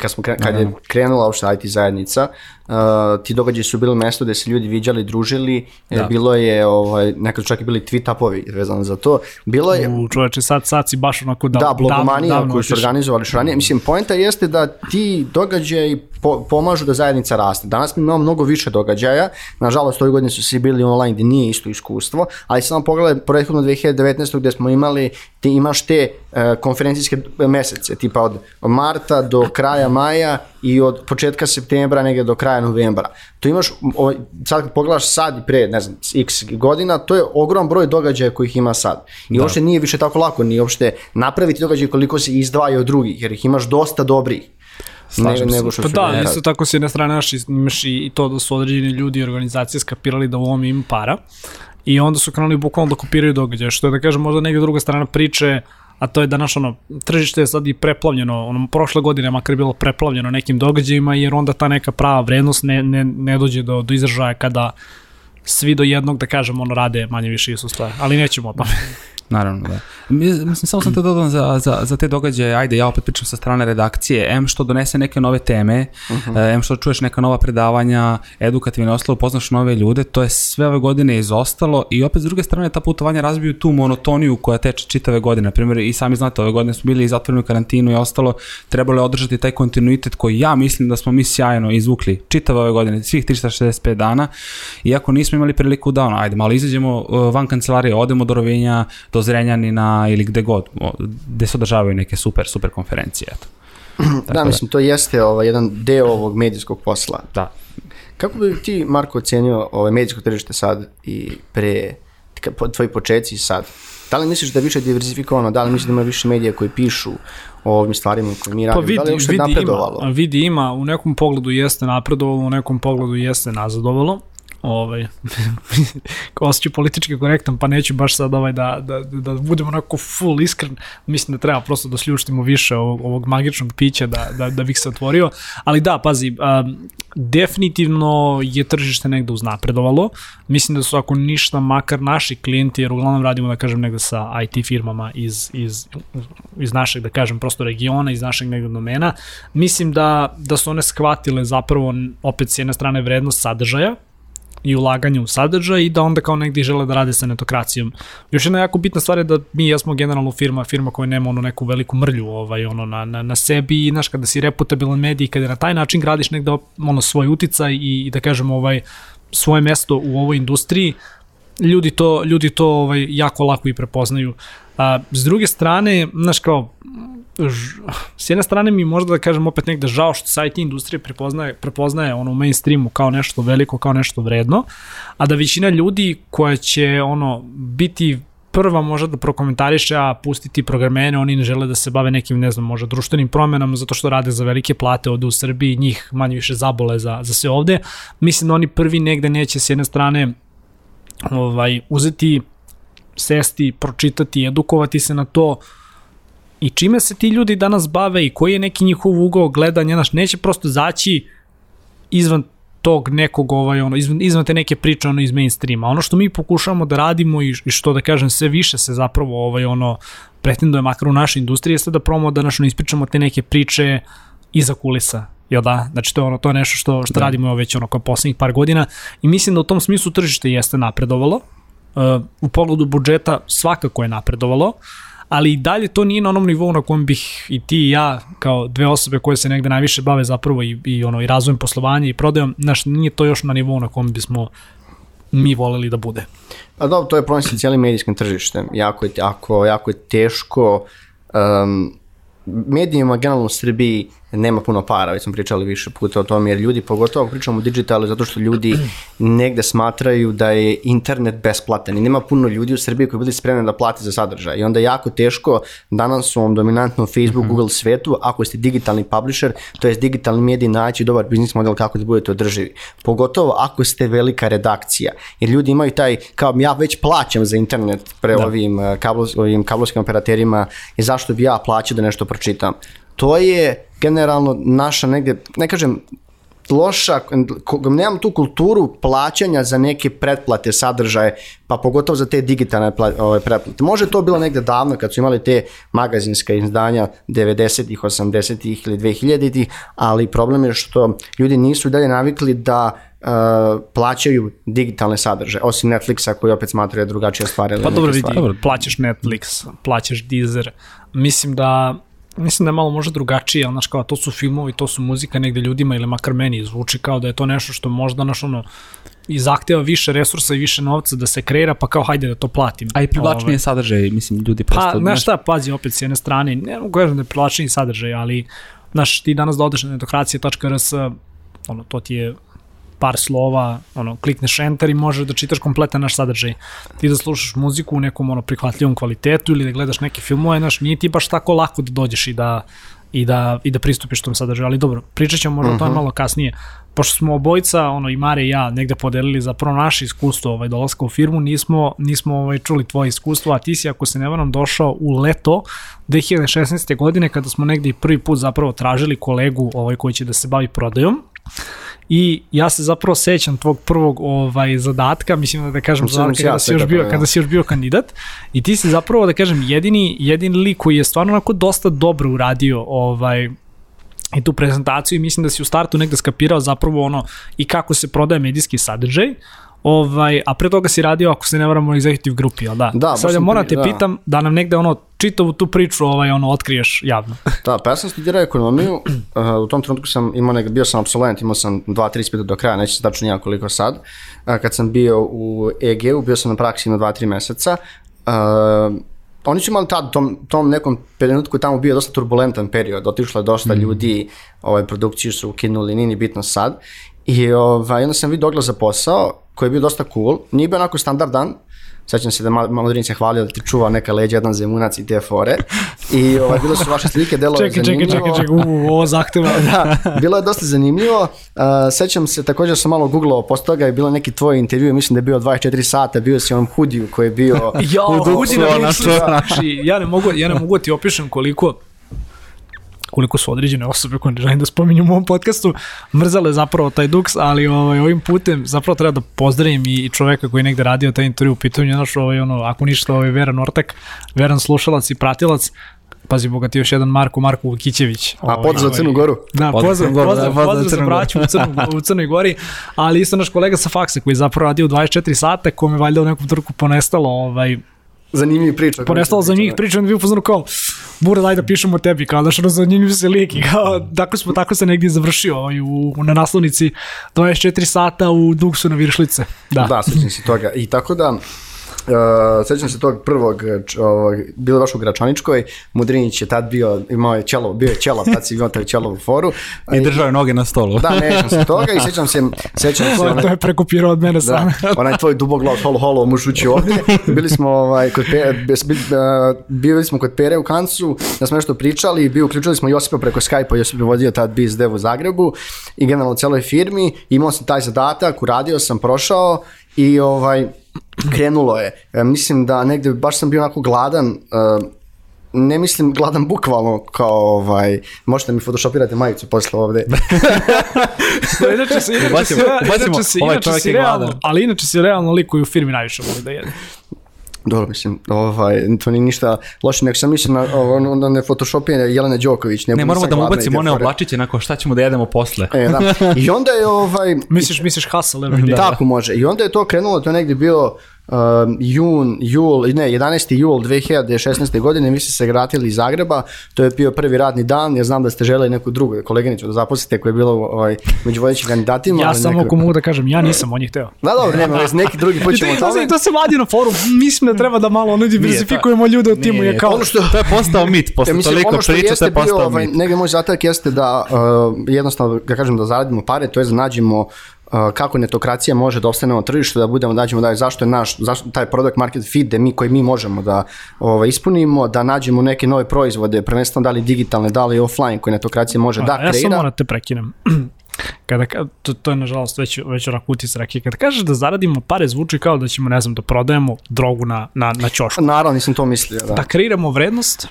Kad, smo, kre- kad je krenula uopšte IT zajednica, uh, ti događaji su bili mesto gde se ljudi viđali, družili, da. bilo je, ovaj, nekad čak i bili tweet-upovi vezano za to. Bilo je, U čoveče, sad, sad si baš onako da, da, blogomanija davno koju su organizovali što ranije. Mislim, poenta jeste da ti događaji po, pomažu da zajednica raste. Danas mi imamo mnogo više događaja. Nažalost, ove godine su svi bili online gdje nije isto iskustvo, ali samo pogledaj prethodno 2019. gdje smo imali, ti imaš te e, konferencijske mesece, tipa od marta do kraja maja i od početka septembra negdje do kraja novembra. To imaš, ovaj, sad kad pogledaš sad i pre, ne znam, x godina, to je ogroman broj događaja kojih ima sad. I uopšte nije više tako lako, ni uopšte napraviti događaj koliko se izdvaja od drugih, jer ih imaš dosta dobrih. Ne, Slažem se. nego što Pa da, nekad. isto tako s jedne strane naš, imaš i i to da su određeni ljudi i organizacije skapirali da u ovom ima para i onda su krenuli bukvalno da kopiraju događaje, što je da kažem možda neka druga strana priče, a to je da naš ono, tržište je sad i preplavljeno, ono, prošle godine makar je bilo preplavljeno nekim događajima, jer onda ta neka prava vrednost ne, ne, ne dođe do, do izražaja kada svi do jednog, da kažem, ono, rade manje više isto stvari, ali nećemo o tome. Naravno, da. Mi- Mislim, samo sam te dodam za, za, za te događaje, ajde, ja opet pričam sa strane redakcije, M što donese neke nove teme, uh M što čuješ neka nova predavanja, edukativne ostalo, upoznaš nove ljude, to je sve ove godine izostalo i opet s druge strane ta putovanja razbiju tu monotoniju koja teče čitave godine. Na primjer, i sami znate, ove godine smo bili zatvoreni u karantinu i ostalo, trebalo je održati taj kontinuitet koji ja mislim da smo mi sjajno izvukli čitave ove godine, svih 365 dana, iako nismo imali priliku da, ono, ajde, malo izađemo uh, van kancelarije, odemo do Rovinja, do Zrenjanina ili gde god, gde se održavaju neke super, super konferencije, eto. Da, mislim, to jeste ovaj, jedan deo ovog medijskog posla. Da. Kako bi ti, Marko, ocenio ovaj, medijsko tržište sad i pre, tvoji početci i sad? Da li misliš da je više diversifikovano, da li misliš da ima više medija koji pišu o ovim stvarima koje mi Pa radimo? vidi, da li je vidi napredovalo? ima, vidi ima, u nekom pogledu jeste napredovalo, u nekom pogledu jeste nazadovalo. Ovaj, osjeću politički korektan, pa neću baš sad ovaj da, da, da budemo onako full iskren. Mislim da treba prosto da sljuštimo više ovog, ovog magičnog pića da, da, da bih se otvorio. Ali da, pazi, um, definitivno je tržište negde uznapredovalo. Mislim da su ako ništa makar naši klijenti, jer uglavnom radimo da kažem negde sa IT firmama iz, iz, iz našeg da kažem prosto regiona, iz našeg negde domena, mislim da, da su one shvatile zapravo opet s jedne strane vrednost sadržaja, i ulaganje u sadržaj i da onda kao negdje žele da rade sa netokracijom. Još jedna jako bitna stvar je da mi jesmo generalno firma, firma koja nema ono neku veliku mrlju ovaj, ono, na, na, na sebi i znaš kada si reputabilan medij, kada na taj način gradiš negde ono, svoj uticaj i, i da kažem ovaj, svoje mesto u ovoj industriji, ljudi to, ljudi to ovaj, jako lako i prepoznaju. A, s druge strane, znaš kao, ž, s jedne strane mi možda da kažem opet negde žao što se IT industrija prepoznaje, prepoznaje ono u mainstreamu kao nešto veliko, kao nešto vredno, a da većina ljudi koja će ono biti prva možda da prokomentariše, a pustiti programene, oni ne žele da se bave nekim, ne znam, možda društvenim promenama, zato što rade za velike plate ovde u Srbiji, njih manje više zabole za, za sve ovde. Mislim da oni prvi negde neće s jedne strane ovaj, uzeti, sesti, pročitati, edukovati se na to i čime se ti ljudi danas bave i koji je neki njihov ugao gledanja, znaš, neće prosto zaći izvan tog nekog ovaj ono izvan, izvan te neke priče ono iz mainstreama. Ono što mi pokušavamo da radimo i, i što da kažem sve više se zapravo ovaj ono pretenduje makar u našoj industriji jeste da promo da našo ispričamo te neke priče iza kulisa. Jel da? Znači to je ono to je nešto što što da. radimo već ono kao poslednjih par godina i mislim da u tom smislu tržište jeste napredovalo. Uh, u pogledu budžeta svakako je napredovalo ali i dalje to nije na onom nivou na kojem bih i ti i ja kao dve osobe koje se negde najviše bave zapravo i, i ono i razvojem poslovanja i prodajom, znaš, nije to još na nivou na kojem bismo mi voleli da bude. Pa dobro, to je problem sa cijelim medijskim tržištem. Jako je, jako, jako je teško um, medijima generalno u Srbiji nema puno para, već smo pričali više puta o tome, jer ljudi, pogotovo pričamo o digitalu, zato što ljudi negde smatraju da je internet besplatan i nema puno ljudi u Srbiji koji bili spremni da plate za sadržaj i onda je jako teško danas u ovom dominantnom Facebook, Google svetu, ako ste digitalni publisher, to je digitalni medij, naći dobar biznis model kako da budete održivi. Pogotovo ako ste velika redakcija, jer ljudi imaju taj, kao ja već plaćam za internet pre da. ovim, eh, kablos, ovim kablovskim operaterima i zašto bi ja plaćao da nešto pročitam. To je generalno naša negde, ne kažem loša, nemam tu kulturu plaćanja za neke pretplate, sadržaje, pa pogotovo za te digitalne ove, pretplate. Može to bilo negde davno kad su imali te magazinska izdanja 90-ih, 80-ih ili 2000-ih, ali problem je što ljudi nisu dalje navikli da uh, plaćaju digitalne sadržaje, osim Netflixa koji opet smatraju drugačije stvari. Pa dobro vidi, stvari. plaćaš Netflix, plaćaš Deezer. Mislim da mislim da je malo možda drugačije, ali znaš kao to su filmovi, to su muzika negde ljudima ili makar meni zvuči kao da je to nešto što možda naš ono i zahteva više resursa i više novca da se kreira, pa kao hajde da to platim. A i privlačnije sadržaje, mislim, ljudi prosto... Pa, znaš šta, pazi opet s jedne strane, ne mogu kažem da je privlačniji sadržaj, ali, znaš, ti danas da odeš na netokracije.rs, ono, to ti je par slova, ono, klikneš enter i možeš da čitaš kompletan naš sadržaj. Ti da slušaš muziku u nekom ono prihvatljivom kvalitetu ili da gledaš neke filmove, znaš, nije ti baš tako lako da dođeš i da i da, i da pristupiš tom sadržaju, ali dobro, pričat ćemo možda uh -huh. o tome malo kasnije. Pošto smo obojica, ono, i Mare i ja, negde podelili zapravo naše iskustvo ovaj, dolaska u firmu, nismo, nismo ovaj, čuli tvoje iskustvo, a ti si, ako se ne varam, došao u leto 2016. godine, kada smo negde prvi put zapravo tražili kolegu ovaj, koji će da se bavi prodajom, I ja se zapravo sećam tvog prvog ovaj zadatka, mislim da da kažem Sećam zadatka ja kada si još bio da. kada si još bio kandidat i ti si zapravo da kažem jedini jedini lik koji je stvarno onako dosta dobro uradio ovaj i tu prezentaciju i mislim da si u startu negde skapirao zapravo ono i kako se prodaje medijski sadržaj, Ovaj, a pre toga si radio, ako se ne varamo, u executive grupi, jel da? Da, Sad ja moram te da. pitam da nam negde ono čitavu tu priču ovaj, ono, otkriješ javno. Da, pa ja sam studirao ekonomiju, uh, u tom trenutku sam imao nek, bio sam absolvent, imao sam 2-3 ispita do kraja, neće se tačno nijak koliko sad. Uh, kad sam bio u EG-u, bio sam na praksi na 2-3 meseca. Uh, oni su imali tad, tom, tom nekom trenutku tamo bio dosta turbulentan period, otišlo je dosta mm. ljudi, ovaj, produkciju su ukinuli, nije ni bitno sad. I ovaj, onda sam vidio oglas za posao, koji je bio dosta cool, nije bio onako standardan, Sećam se da Ma- Madrin se hvalio da ti čuva neka leđa, jedan zemunac i te fore. I ovaj, bile su vaše slike, delo je Čekaj, čekaj, zanimljivo. čekaj, čekaj, u, ovo zahteva. da, bilo je dosta zanimljivo. Uh, sećam se, također sam malo googlao posle toga i bilo neki tvoj intervju, mislim da je bio 24 sata, bio si u onom hudiju koji je bio Ja, u Duksu, Udina ono Duksu, što- znači, ja ne mogu, ja ne mogu da ti opišem koliko koliko su određene osobe koje ne želim da spominjem u ovom podcastu, mrzale zapravo taj Dux, ali ovaj, ovim putem zapravo treba da pozdravim i čoveka koji je negde radio taj intervju u pitanju, je naš, ovaj, ono, ako ništa, ovaj, Veran Ortak, Veran slušalac i pratilac, pazi boga ti još jedan Marko, Marko Vukićević. A pozdrav za Crnu Goru. Da, Pozdrav pozdrav, Crnu Goru, pozdrav, da, pozdrav pozdrav za braću u, Crnu, u Crnoj Gori, ali isto naš kolega sa faksa koji je zapravo radio u 24 sata, kome je valjda u nekom trku ponestalo ovaj, Zanimljiv priča. ponestalo za njih priča, onda bi upoznano kao, Bura, daj da pišemo o tebi, kao, znaš, ono, zanimljiv se lik i kao, tako, smo, tako se negdje završio ovaj, u, na naslovnici 24 sata u Duksu na Viršlice. Da. Da, sećam se toga. I tako da, Uh, sećam se tog prvog, ovog, bilo baš u Gračaničkoj, Mudrinić je tad bio, imao je čelo, bio je čelo, tad si imao taj čelo u foru. I držao je noge na stolu. Da, ne sećam se toga i sećam se, sećam se, To, je- onaj- to je prekopirao od mene sam. Da, onaj tvoj duboglav holo holo muž ući ovde. Bili smo ovaj, kod Pere, bili smo kod Pere u Kancu, da smo nešto pričali, bio uključili smo Josipa preko Skype-a, Josip je vodio tad Biz Dev u Zagrebu i generalno u celoj firmi, imao sam taj zadatak, uradio sam, prošao i ovaj, krenulo je. E, mislim da negde baš sam bio onako gladan, e, ne mislim gladan bukvalno kao ovaj, možete mi photoshopirate majicu posle ovde. Da, inače se, inače ubacimo, inače si, ovaj inače čovjek si je realno, gladan. ali inače si realno lik koji u firmi najviše voli da jede. Dobro, mislim, ovaj, to nije ništa loše, nego sam mislim na, ono, na ne photoshopije Jelene Đoković. Ne, bude moramo sad da mu ubacimo one oblačiće, nakon šta ćemo da jedemo posle. E, da. I onda je ovaj, Misliš, misliš hustle every day. tako može. I onda je to krenulo, to je negdje bio um, jun, jul, ne, 11. jul 2016. godine, vi ste se vratili iz Zagreba, to je bio prvi radni dan, ja znam da ste želeli neku drugu koleginicu da zaposlite koja je bila ovaj, među vodećim kandidatima. Ja samo neka- ako mogu da kažem, ja nisam on je hteo. Da, dobro, nema, veze, neki drugi put ćemo o tome. se- to se mladi na forum, mislim da treba da malo ono diversifikujemo ljude u timu, je kao... Ono što, To je postao mit, posle mislim, toliko ono što priča, to jeste je bio, postao ovaj, mit. negdje moj zadatak jeste da uh, jednostavno, da kažem, da zaradimo pare, to je da nađemo uh, kako netokracija može da ostane na tržištu, da budemo da nađemo da je zašto je naš, zašto taj product market fit da mi koji mi možemo da ovaj, ispunimo, da nađemo neke nove proizvode, prvenstveno da li digitalne, da li offline koje netokracija može da ja samo kreira. moram da te prekinem. Kada, ka- to, to je nažalost već, već onako utisak rake. Kada kažeš da zaradimo pare, zvuči kao da ćemo, ne znam, da prodajemo drogu na, na, na ćošku. Naravno, nisam to mislio. Da. Da kreiramo vrednost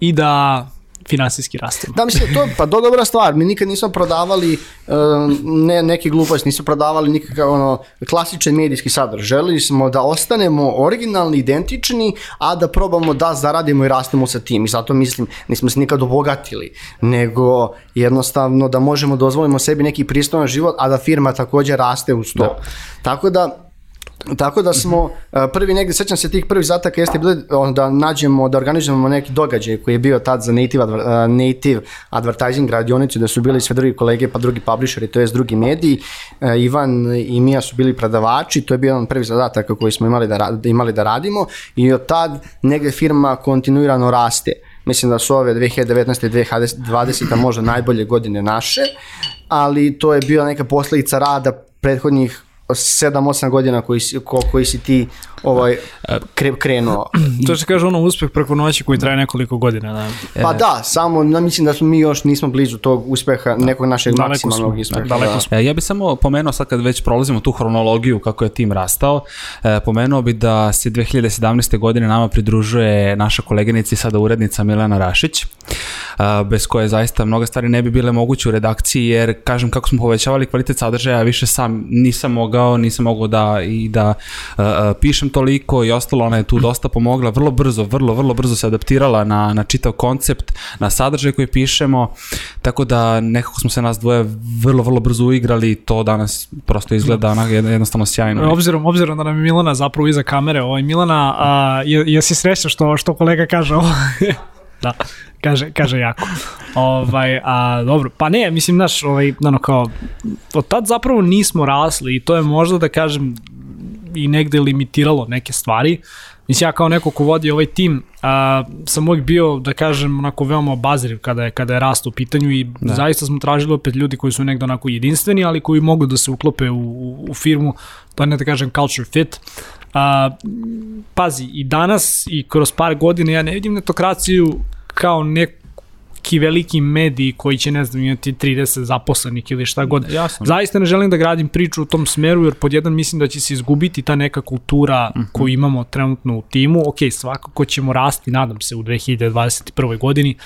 i da finansijski rastemo. Da, mislim, to pa do dobra stvar. Mi nikad nismo prodavali uh, ne, neki glupost, nismo prodavali nikakav ono, klasičan medijski sadržaj. Želili smo da ostanemo originalni, identični, a da probamo da zaradimo i rastemo sa tim. I zato mislim, nismo se nikad obogatili, nego jednostavno da možemo dozvolimo sebi neki pristojan život, a da firma takođe raste uz to. Da. Tako da, Tako da smo prvi negde, sećam se tih prvih zataka jeste bilo da nađemo, da organizujemo neki događaj koji je bio tad za native, native advertising radionicu, da su bili sve drugi kolege pa drugi publisheri, to je drugi mediji. Ivan i Mija su bili predavači, to je bio jedan prvi zadatak koji smo imali da, imali da radimo i od tad negde firma kontinuirano raste. Mislim da su ove 2019. i 2020. možda najbolje godine naše, ali to je bila neka posledica rada prethodnih 7-8 godina koji si, ko, koji si ti ovaj, kre, krenuo. To se kaže ono uspeh preko noći koji traje nekoliko godina. Da. Pa da, samo da, mislim da smo mi još nismo blizu tog uspeha, nekog našeg daleko maksimalnog smo, uspeha. Daleko da. smo. Ja bih samo pomenuo sad kad već prolazimo tu hronologiju kako je tim rastao, e, pomenuo bi da se 2017. godine nama pridružuje naša koleginica i sada urednica Milena Rašić, bez koje zaista mnoga stvari ne bi bile moguće u redakciji, jer kažem kako smo povećavali kvalitet sadržaja, više sam nisam mogao, nisam mogao da i da uh, pišem toliko i ostalo, ona je tu dosta pomogla, vrlo brzo, vrlo, vrlo brzo se adaptirala na, na čitav koncept, na sadržaj koji pišemo, tako da nekako smo se nas dvoje vrlo, vrlo brzo uigrali i to danas prosto izgleda na, jednostavno sjajno. Obzirom, obzirom da nam je Milana zapravo iza kamere, ovaj, Milana, a, jesi srećan što, što kolega kaže ovo? da, kaže, kaže jako. Ovaj, a, dobro, pa ne, mislim, naš, ovaj, ono kao, od tad zapravo nismo rasli i to je možda da kažem i negde limitiralo neke stvari. Mislim, ja kao neko ko vodi ovaj tim, a, sam uvijek bio, da kažem, onako veoma obaziriv kada je, kada je rast u pitanju i da. zaista smo tražili opet ljudi koji su negde onako jedinstveni, ali koji mogu da se uklope u, u, u firmu, to je ne da kažem culture fit. A, pazi, i danas i kroz par godina ja ne vidim netokraciju kao nek, neki veliki mediji koji će, ne znam, imati 30 zaposlenih ili šta god. Jasno. Zaista ne želim da gradim priču u tom smeru, jer pod jedan mislim da će se izgubiti ta neka kultura mm -hmm. koju imamo trenutno u timu. Ok, svakako ćemo rasti, nadam se, u 2021. godini.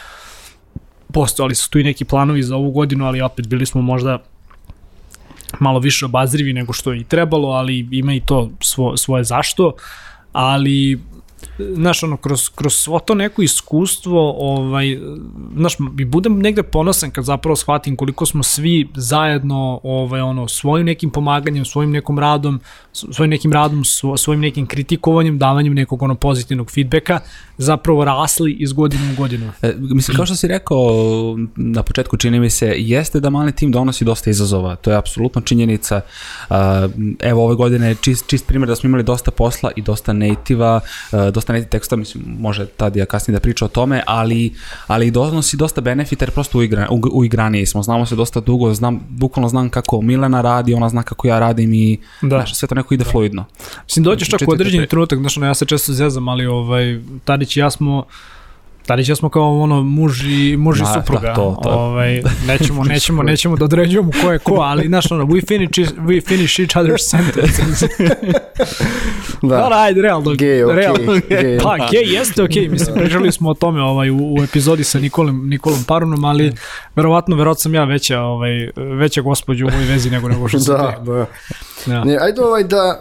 Postojali su tu i neki planovi za ovu godinu, ali opet bili smo možda malo više obazrivi nego što je i trebalo, ali ima i to svo, svoje zašto. Ali znaš, ono, kroz, kroz svo to neko iskustvo, ovaj, znaš, i budem negde ponosan kad zapravo shvatim koliko smo svi zajedno, ovaj, ono, svojim nekim pomaganjem, svojim nekom radom, svojim nekim radom, svojim nekim kritikovanjem, davanjem nekog ono pozitivnog feedbacka, zapravo rasli iz godine u godinu. E, mislim, kao što si rekao na početku, čini mi se, jeste da mali tim donosi dosta izazova, to je apsolutno činjenica. Uh, evo, ove godine je čist, čist primjer da smo imali dosta posla i dosta nativa, uh, dosta native teksta, mislim, može tad ja kasnije da priča o tome, ali, ali donosi dosta benefita jer prosto uigra, u, uigraniji smo, znamo se dosta dugo, znam, bukvalno znam kako Milena radi, ona zna kako ja radim i da. znaš, sve to neko ide da. fluidno. Mislim, dođeš čak u određeni trenutak, znaš, ja se često zezam, ali ovaj, Tadić i ja smo Tadića smo kao ono muž i, muž i da, supruga. Da, to, to. Ovaj, nećemo, nećemo, nećemo da određujemo ko je ko, ali znaš ono, we finish, we finish each other's sentences. da. da, ajde, realno. Gay, okay. Realno, gay. Pa, gay jeste okej, okay. mislim, pričali smo o tome ovaj, u, u epizodi sa Nikolom, Nikolom Parunom, ali verovatno, verovatno sam ja veća, ovaj, veća gospođa u ovoj vezi nego nego što sam da, da. Ja. Ne, ajde ovaj da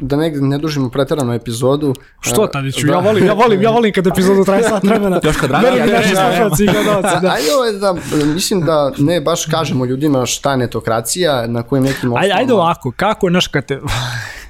da ne, ne dužimo pretarano epizodu. Što Tadiću, da. ja volim, ja volim, ja volim kad epizodu traje sat vremena. Još kad radi, ja, naši slušalci i gledalci, da. Ajde ovaj da, mislim da ne baš kažemo ljudima šta je netokracija, na kojim nekim osnovama. Ajde, ajde ovako, kako naš kate...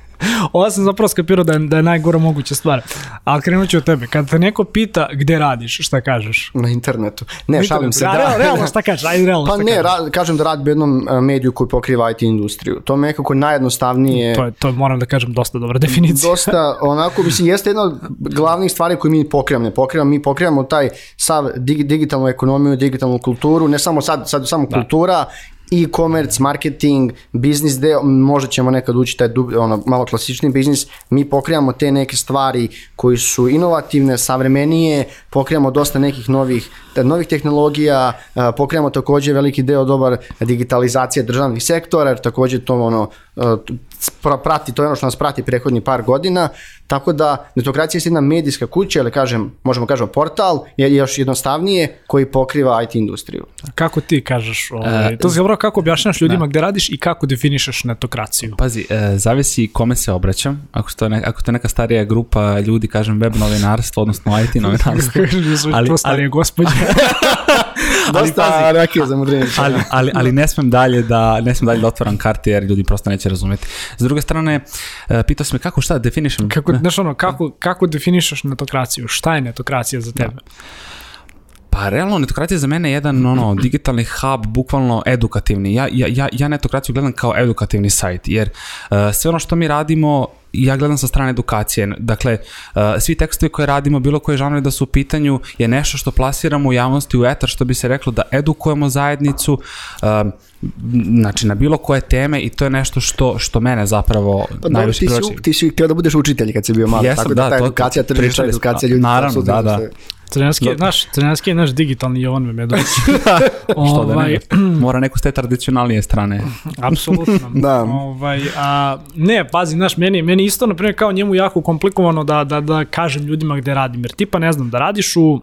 Ovo sam zapravo skapirao da je, da je najgora moguća stvar. Ali krenut ću od tebe. Kad te neko pita gde radiš, šta kažeš? Na internetu. Ne, internetu. šalim se. Da, da, realno šta kažeš? Ajde, realno pa šta ne, kažeš. Ra, kažem da radim u jednom e, mediju koji pokriva IT industriju. To me nekako najjednostavnije... To je, to moram da kažem, dosta dobra definicija. Dosta, onako, mislim, jeste jedna od glavnih stvari koje mi pokrivamo. Ne pokrivamo, mi pokrivamo taj sav digitalnu ekonomiju, digitalnu kulturu, ne samo sad, sad samo da. kultura e-commerce, marketing, biznis deo, možda ćemo nekad ući taj dub, ono, malo klasični biznis, mi pokrijamo te neke stvari koji su inovativne, savremenije, pokrijamo dosta nekih novih, novih tehnologija, pokrijamo takođe veliki deo dobar digitalizacije državnih sektora, jer takođe to ono, pra- prati, to je ono što nas prati prethodni par godina, tako da netokracija je jedna medijska kuća, ili kažem, možemo kažemo portal, je još jednostavnije koji pokriva IT industriju. Kako ti kažeš? Ovaj, to je zapravo kako objašnjaš ljudima gde radiš i kako definišeš netokraciju. Pazi, e, zavisi kome se obraćam. Ako, to ne, ako to je neka starija grupa ljudi, kažem web novinarstvo, odnosno IT novinarstvo. ali, Ali- to starije ali- gospođe. Dosta rakije za mudrenje. ali, ali, ali ne smem dalje da ne smem dalje da otvaram karte jer ljudi prosto neće razumeti. S druge strane, e, pitao si me kako šta definišem? kako, znaš ono, kako, kako definišeš netokraciju? Šta je netokracija za tebe? Pa realno netokracija za mene je jedan ono digitalni hub, bukvalno edukativni. Ja, ja, ja, ja netokraciju gledam kao edukativni sajt, jer uh, sve ono što mi radimo ja gledam sa strane edukacije. Dakle, uh, svi tekstovi koje radimo, bilo koje žanre da su u pitanju, je nešto što plasiramo u javnosti u etar, što bi se reklo da edukujemo zajednicu, uh, znači na bilo koje teme i to je nešto što, što mene zapravo Pa najviše ti privlači. si, ti si htio da budeš učitelj kad si bio mali, Jesam, tako da, da, ta edukacija tržišta, edukacija ljudi. Naravno, da, da. Crnjanski, je, naš, Crnjanski je naš digitalni Jovan Memedović. Što da ovaj, ne, mora neko s te tradicionalnije strane. Apsolutno. Da. Ovaj, a, ne, pazi, znaš, meni, meni isto, na primjer, kao njemu jako komplikovano da, da, da kažem ljudima gde radim. Jer tipa, ne znam, da radiš u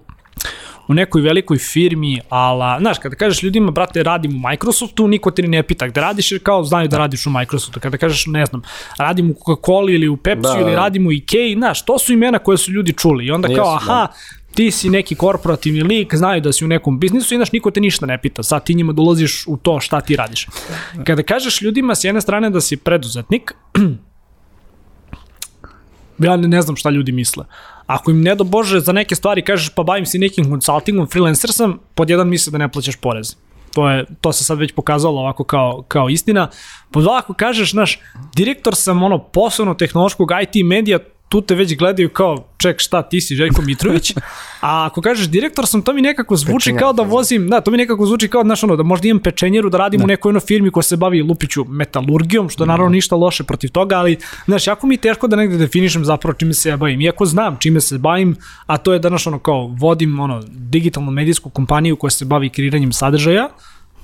u nekoj velikoj firmi, ala, znaš, kada kažeš ljudima, brate, radim u Microsoftu, niko te ne pita gde radiš, jer kao znaju da radiš u Microsoftu. Kada kažeš, ne znam, radim u Coca-Cola ili u Pepsi Da, ili da. radim u Ikea, znaš, to su imena koje su ljudi čuli. I onda kao, Jesu, da. Ti si neki korporativni lik, znaju da si u nekom biznisu i znaš, niko te ništa ne pita. Sad ti njima dolaziš u to šta ti radiš. Kada kažeš ljudima s jedne strane da si preduzetnik, ja ne, znam šta ljudi misle. Ako im ne do Bože za neke stvari kažeš pa bavim se nekim konsultingom, freelancer sam, pod jedan misle da ne plaćaš porez. To, je, to se sad već pokazalo ovako kao, kao istina. Pod dva ako kažeš, znaš, direktor sam ono poslovno tehnološkog IT medija, tu te već gledaju kao, ček šta, ti si Željko Mitrović, a ako kažeš direktor sam, to mi nekako zvuči Pečenjar. kao da vozim, da, to mi nekako zvuči kao, znaš, ono, da možda imam pečenjeru, da radim u nekoj ono firmi koja se bavi lupiću metalurgijom, što naravno ništa loše protiv toga, ali, znaš, jako mi je teško da negde definišem zapravo čime se ja bavim. Iako znam čime se bavim, a to je da, znaš, ono, kao, vodim, ono, digitalnu medijsku kompaniju koja se bavi kreiranjem sadržaja,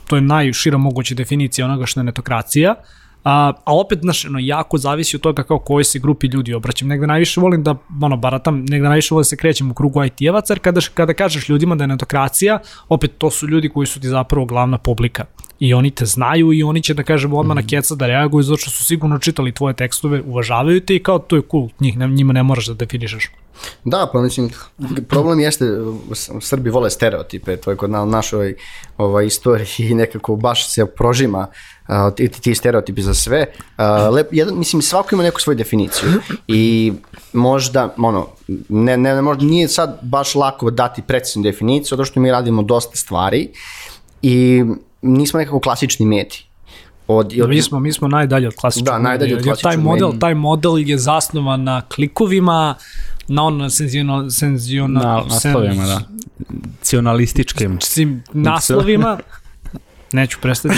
to je najšira moguća definicija onoga što je netokracija, A, a opet, znaš, ono, jako zavisi od toga kao kojoj se grupi ljudi obraćam. Negde najviše volim da, ono, baratam, negde najviše volim da se krećem u krugu IT-evaca, jer kada, kada kažeš ljudima da je netokracija, opet to su ljudi koji su ti zapravo glavna publika. I oni te znaju i oni će da kažemo odmah na keca da reaguju zato što su sigurno čitali tvoje tekstove, uvažavaju te i kao to je cool, njih, njima ne moraš da definišeš. Da, pa mislim, problem jeste, Srbi vole stereotipe, to je kod na našoj ovaj, istoriji nekako baš se prožima uh, ti, ti stereotipi za sve. Uh, lep, jedan, mislim, svako ima neku svoju definiciju i možda, ono, ne, ne, ne, možda nije sad baš lako dati preciznu definiciju, zato što mi radimo dosta stvari i nismo nekako klasični mediji. Od, od, Mi smo, mi smo najdalje od klasičnog Da, najdalje od jer taj klasičnog model, taj model je zasnovan na klikovima, na ono senzional, senzional, Na naslovima, da. Cionalističkim. Sim, naslovima, neću prestati.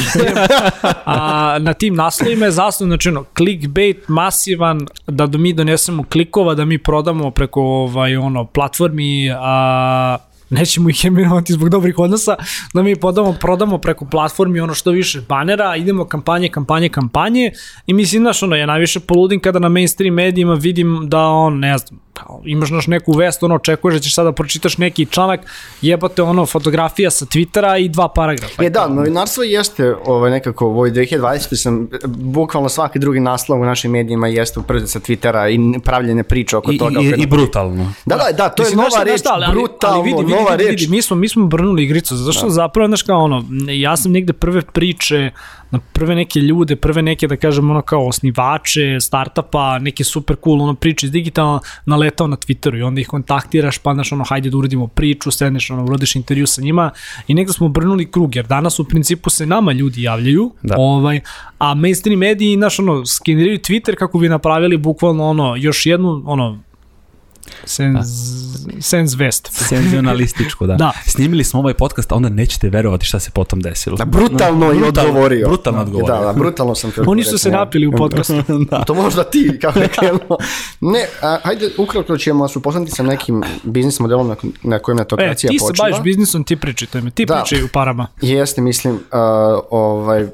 A na tim naslovima je zasnovan, znači ono, clickbait masivan, da do mi donesemo klikova, da mi prodamo preko ovaj, ono, platformi, a nećemo ih imenovati zbog dobrih odnosa, da mi podamo, prodamo preko platformi ono što više banera, idemo kampanje, kampanje, kampanje i mislim, znaš, ono, ja najviše poludim kada na mainstream medijima vidim da on, ne znam, kao, imaš naš neku vest, ono, očekuješ da ćeš sada pročitaš neki članak, jebate ono, fotografija sa Twittera i dva paragrafa. Je da, novinarstvo jeste ovaj, nekako u ovoj 2020. sam bukvalno svaki drugi naslov u našim medijima jeste uprzo sa Twittera i pravljene priče oko I, toga. i, i brutalno. Da, da, da, to je nova reč, šta, ali- ali- brutalno, ali vidi, vidi, vidi, reč. Vidi, mi smo, mi smo brnuli igricu, zato što zapravo, znaš kao ono, ja sam negde prve priče, na prve neke ljude, prve neke, da kažem, ono kao osnivače, startapa, neke super cool ono priče iz digitalno, naletao na Twitteru i onda ih kontaktiraš, pa znaš ono, hajde da uradimo priču, sedneš, ono, uradiš intervju sa njima i negde smo brnuli krug, jer danas u principu se nama ljudi javljaju, Da. ovaj, a mainstream mediji, znaš, ono, skeniraju Twitter kako bi napravili bukvalno, ono, još jednu, ono, Senz, senz vest. Senzionalističko, da. Da. Snimili smo ovaj podcast, a onda nećete verovati šta se potom desilo. Da, brutalno je Brutalno- odgovorio. brutalno odgovorio. Da, da, brutalno sam te Oni su se napili u podcastu. da. To možda ti, kao da krenemo. Ne, a, hajde, ukratko ćemo vas upoznati sa nekim biznis modelom na, na kojem E, netokracija ti se počiva. baviš biznisom, ti pričaj, to ime. Ti Da. pričaj u parama. Jeste, mislim, uh, ovaj,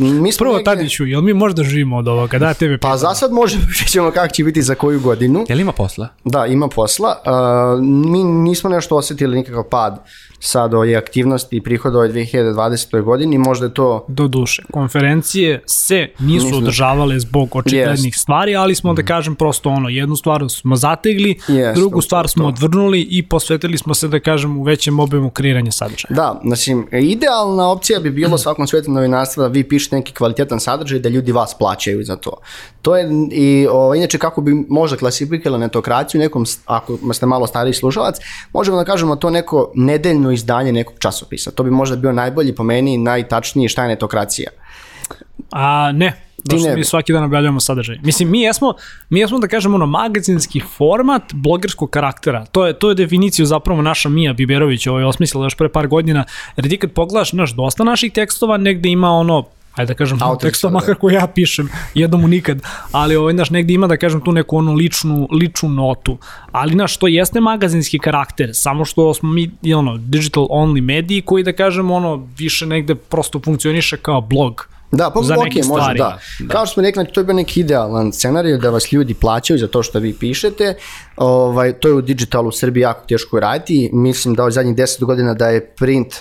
Mi smo Prvo, negde- Tadiću, jel mi možda živimo od ovoga? Da, tebe Pa za sad možemo, vidjet ćemo kako će biti za koju godinu. Jel ima posla? Da, ima posla. Uh, mi nismo nešto osjetili nikakav pad sad ove aktivnosti i prihoda ove 2020. godini, možda je to do duše. Konferencije se nisu Nisu. održavale zbog očiglednih stvari, ali smo da kažem prosto ono, jednu stvar smo zategli, Jest, drugu to, stvar smo to. odvrnuli i posvetili smo se da kažem u većem obimu kreiranja sadržaja. Da, znači, idealna opcija bi bilo svakom svetu novinarstva da vi pišete neki kvalitetan sadržaj da ljudi vas plaćaju za to. To je i o, inače kako bi možda klasifikovali netokraciju nekom, ako ste malo stariji slušalac, možemo da kažemo to neko nedeljno izdanje nekog časopisa. To bi možda bio najbolji po meni, najtačniji šta je netokracija. A ne, došli ne mi svaki dan objavljamo sadržaj. Mislim, mi jesmo, mi jesmo da kažemo ono magazinski format blogerskog karaktera. To je, to je definiciju zapravo naša Mija Biberović ovaj, osmislila još pre par godina. Jer ti kad pogledaš naš, dosta naših tekstova, negde ima ono ajde da kažem, Autorska, tekstova da. makar ko ja pišem, jednom u nikad, ali ovaj, naš, negde ima da kažem tu neku onu ličnu, ličnu notu, ali naš, to jeste magazinski karakter, samo što smo mi ono, digital only mediji koji da kažem ono, više negde prosto funkcioniše kao blog. Da, pa Za neke može, stvari. da. Kao što smo rekli, to je bio neki idealan scenarij da vas ljudi plaćaju za to što vi pišete. Ovaj, to je u digitalu u Srbiji jako teško raditi. Mislim da u zadnjih 10 godina da je print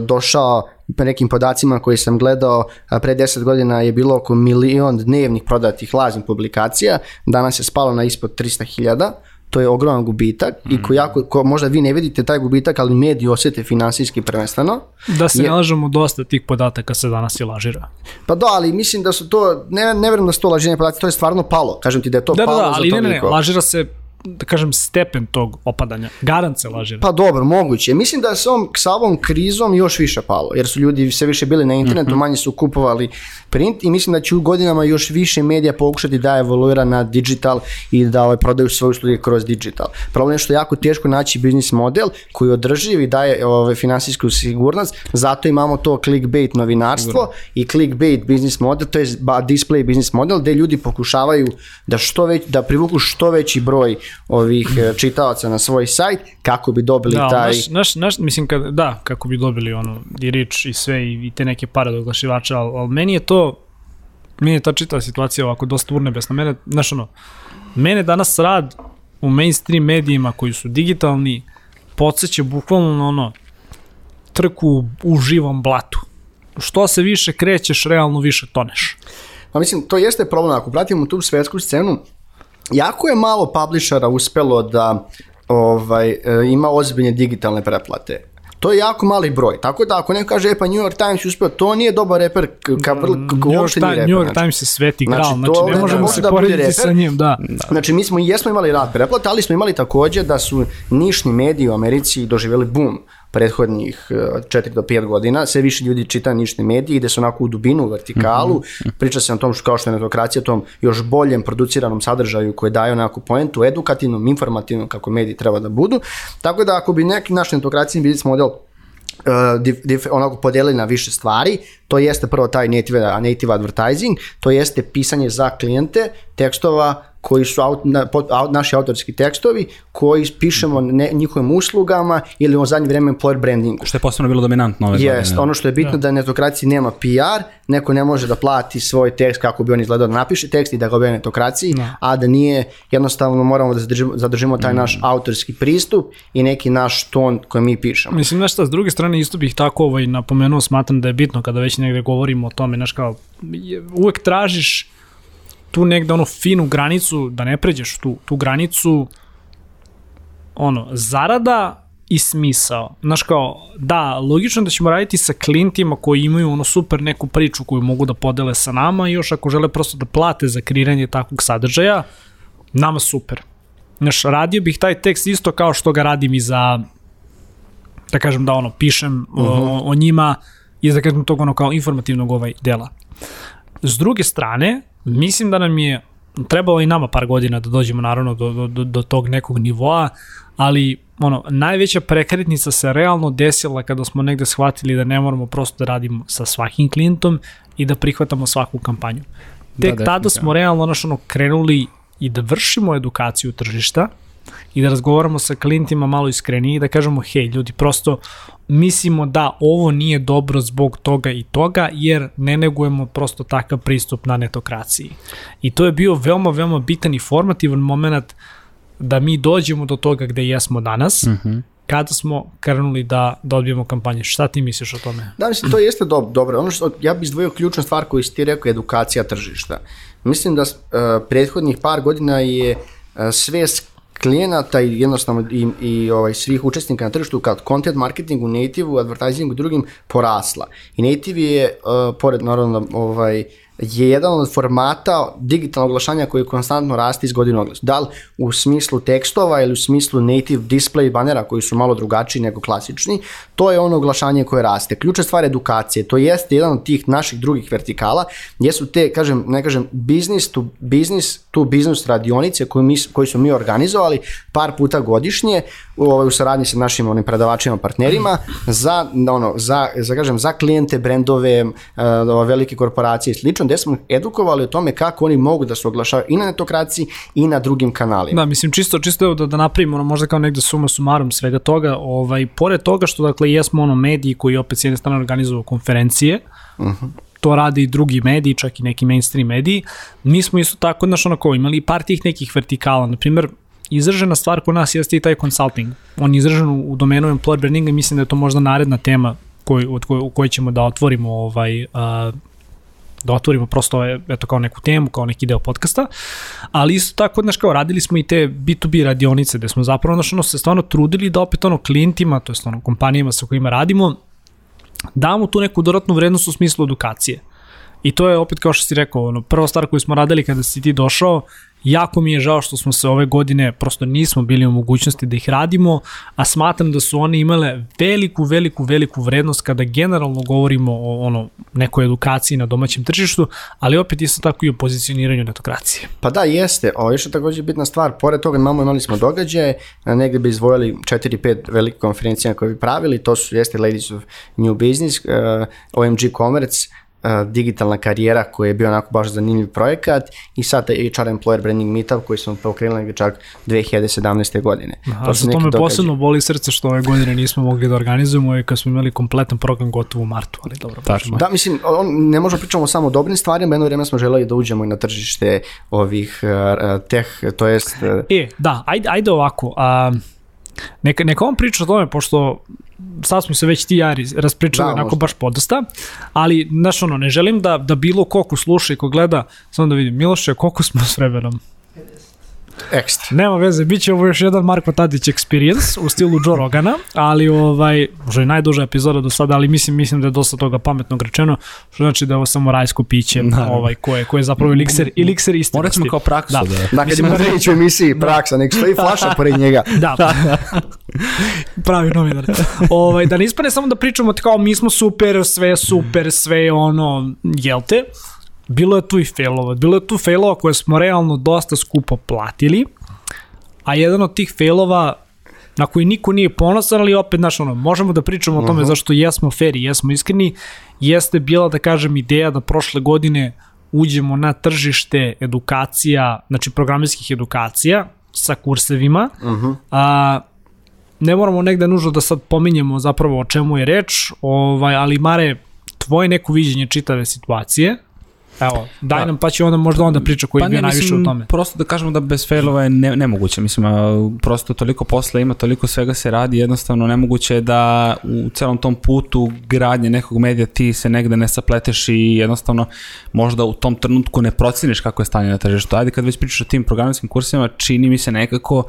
došao po nekim podacima koji sam gledao, pre 10 godina je bilo oko milion dnevnih prodatih lažnih publikacija, danas je spalo na ispod 300.000, to je ogroman gubitak i ko jako, ko, možda vi ne vidite taj gubitak, ali mediji osjete finansijski prvenstveno. Da se Je- lažemo, dosta tih podataka se danas i lažira. Pa da, ali mislim da su to, ne, ne verujem da su to laženje podaci, to je stvarno palo. Kažem ti da je to Da, da, palo da, ali za ne, ne, ne, lažira se, da kažem, stepen tog opadanja. Garant se lažira. Pa dobro, moguće. Mislim da je sa ovom, sa ovom krizom još više palo, jer su ljudi sve više bili na internetu, Mhm. manje su kupovali print i mislim da će u godinama još više medija pokušati da evoluira na digital i da ovaj, prodaju svoje usluge kroz digital. Problem je što je jako teško naći biznis model koji održiv i daje ovaj, finansijsku sigurnost, zato imamo to clickbait novinarstvo i clickbait biznis model, to je display biznis model gde ljudi pokušavaju da što već, da privuku što veći broj ovih eh, čitalaca na svoj sajt kako bi dobili Da, taj naš, naš, naš, mislim, kad, da, kako bi dobili ono, i rič i sve i, i te neke pare od oglašivača, ali, ali meni je to, meni je ta čitava situacija ovako dosta urnebesna. Mene, znaš ono, mene danas rad u mainstream medijima koji su digitalni podsjeća bukvalno na ono trku u živom blatu. Što se više krećeš, realno više toneš. Pa mislim, to jeste problem, ako pratimo tu svetsku scenu, jako je malo publishera uspelo da ovaj, e, ima ozbiljne digitalne preplate. To je jako mali broj. Tako da ako neko kaže, e pa New York Times uspeo, to nije dobar reper, ka, vrlo, k- New York, Time, reper. New York znači. Times je sveti Znači, gral, znači, to ne možemo može se da porediti reper. sa njim, da. Znači, mi smo, jesmo imali rad preplata, ali smo imali takođe da su nišni mediji u Americi doživjeli boom prethodnih 4 do 5 godina, sve više ljudi čita nišni mediji, ide se onako u dubinu, u vertikalu, priča se o tom što kao što je netokracija, tom još boljem produciranom sadržaju koji daje onako poentu, edukativnom, informativnom, kako mediji treba da budu. Tako da ako bi neki naš netokracijni biznis model uh, dif, dif, onako podelili na više stvari, to jeste prvo taj native, native advertising, to jeste pisanje za klijente tekstova koji su aut, na, pot, aut, naši autorski tekstovi koji pišemo ne, njihovim uslugama ili u zadnje vreme employer brandingu. Što je posebno bilo dominantno ove Jest, godine. ono što je bitno da, da netokraciji nema PR, neko ne može da plati svoj tekst kako bi on izgledao da napiše tekst i da ga objavi netokraciji, Da. a da nije, jednostavno moramo da zadržimo, zadržimo taj naš autorski pristup i neki naš ton koji mi pišemo. Mislim, znaš šta, s druge strane isto bih tako ovaj, napomenuo, smatram da je bitno kada već negde govorimo o tome, znaš kao, je- uvek tražiš tu negde ono finu granicu, da ne pređeš tu, tu granicu, ono, zarada i smisao. Znaš kao, da, logično da ćemo raditi sa klijentima koji imaju ono super neku priču koju mogu da podele sa nama i još ako žele prosto da plate za kreiranje takvog sadržaja, nama super. Znaš, radio bih taj tekst isto kao što ga radim i za da kažem da ono pišem uh -huh. o, o njima i da kažem tog ono kao informativnog ovaj dela. S druge strane, mislim da nam je trebalo i nama par godina da dođemo naravno do, do, do, tog nekog nivoa, ali ono, najveća prekretnica se realno desila kada smo negde shvatili da ne moramo prosto da radimo sa svakim klijentom i da prihvatamo svaku kampanju. Tek da, tada smo realno znaš, ono, krenuli i da vršimo edukaciju tržišta, i da razgovaramo sa klijentima malo iskrenije i da kažemo, hej, ljudi, prosto mislimo da ovo nije dobro zbog toga i toga, jer ne negujemo prosto takav pristup na netokraciji. I to je bio veoma, veoma bitan i formativan moment da mi dođemo do toga gde jesmo danas, mm -hmm kada smo krenuli da, da odbijemo kampanje. Šta ti misliš o tome? Da, mislim, to jeste do, dobro. Ono što ja bih izdvojio ključna stvar koju si ti rekao je edukacija tržišta. Mislim da uh, prethodnih par godina je uh, sve klijenata i jednostavno i, i ovaj, svih učesnika na tržištu kao content marketingu, native advertisingu i drugim porasla. I native je, uh, pored naravno ovaj, je jedan od formata digitalnog oglašanja koji konstantno raste iz godine oglas. Da li u smislu tekstova ili u smislu native display banera koji su malo drugačiji nego klasični, to je ono oglašanje koje raste. Ključna stvar edukacije, to jeste jedan od tih naših drugih vertikala, jesu te, kažem, ne kažem, business to business to business radionice koje, mi, koje su mi organizovali par puta godišnje ovaj, u saradnji sa našim onim predavačima, partnerima za, ono, za, za, kažem, za klijente, brendove, uh, velike korporacije i slično, gde smo edukovali o tome kako oni mogu da se oglašavaju i na netokraciji i na drugim kanalima. Da, mislim, čisto, čisto da, da napravimo ono, možda kao negde suma sumarom svega toga, ovaj, pored toga što dakle jesmo ono mediji koji opet s jedne strane organizuju konferencije, uh mhm. -huh to rade i drugi mediji, čak i neki mainstream mediji. Mi smo isto tako, znaš, onako, imali par tih nekih vertikala, na primjer, izražena stvar kod nas jeste i taj consulting. On je izražen u domenu employer brandinga i mislim da je to možda naredna tema koj, od koj, u kojoj ćemo da otvorimo ovaj, uh, da otvorimo prosto eto kao neku temu, kao neki deo podcasta, ali isto tako, znaš, kao radili smo i te B2B radionice, gde smo zapravo, znaš, ono, se stvarno trudili da opet ono klijentima, to je ono kompanijama sa kojima radimo, damo tu neku dodatnu vrednost u smislu edukacije. I to je opet kao što si rekao, ono, prva stvar koju smo radili kada si ti došao Jako mi je žao što smo se ove godine prosto nismo bili u mogućnosti da ih radimo, a smatram da su one imale veliku, veliku, veliku vrednost kada generalno govorimo o ono, nekoj edukaciji na domaćem tržištu, ali opet isto tako i o pozicioniranju netokracije. Pa da, jeste. O, još je takođe bitna stvar, pored toga imamo, imali smo događaje, negde bi izvojili 4-5 velike konferencije koje bi pravili, to su jeste Ladies of New Business, uh, OMG Commerce, digitalna karijera koji je bio onako baš zanimljiv projekat i sad HR Employer Branding Meetup koji smo pokrenuli čak 2017. godine. Aha, to, to me posebno boli srce što ove godine nismo mogli da organizujemo i kad smo imali kompletan program gotov u martu, ali dobro. Tačno. Da, mislim, on, ne možemo pričamo samo o dobrim stvarima, jedno vreme smo želeli da uđemo i na tržište ovih uh, teh, to jest... Uh... E, da, ajde, ajde ovako, a, neka, neka on priča o tome, pošto sad smo se već ti ja raspričali da, onako možda. baš podosta, ali, znaš ono, ne želim da, da bilo ko ko sluša i ko gleda, samo da vidim, Miloše, koliko smo s vremenom? Ekstra. Nema veze, bit će ovo još jedan Marko Tadić experience u stilu Joe Rogana, ali ovaj, možda je najduža epizoda do sada, ali mislim, mislim da je dosta toga pametnog rečeno, što znači da je ovo samo rajsko piće, da. ovaj, koje, koje je zapravo elixir, elixir istinosti. Morat ćemo kao praksu. Da, da. da kad imamo reći u emisiji praksa, nek stoji flaša pored njega. Da, pravi novinar. ovaj, da ne ispane samo da pričamo kao mi smo super, sve super, sve ono, jel te? Bilo je tu i failova. Bilo je tu failova koje smo realno dosta skupo platili, a jedan od tih failova na koji niko nije ponosan, ali opet, znaš, ono, možemo da pričamo o tome uh -huh. zašto jesmo fair i jesmo iskreni, jeste bila, da kažem, ideja da prošle godine uđemo na tržište edukacija, znači programerskih edukacija sa kursevima, uh -huh. a, ne moramo negde nužno da sad pominjemo zapravo o čemu je reč, ovaj, ali Mare, tvoje neko viđenje čitave situacije, Evo, daj pa- nam pa će onda možda onda priča koji pa bio najviše mislim, u tome. Prosto da kažemo da bez failova je ne, nemoguće, mislim, a, prosto toliko posla ima, toliko svega se radi, jednostavno nemoguće je da u celom tom putu gradnje nekog medija ti se negde ne sapleteš i jednostavno možda u tom trenutku ne proceniš kako je stanje na tržištu. Ajde kad već pričaš o tim programiskim kursima, čini mi se nekako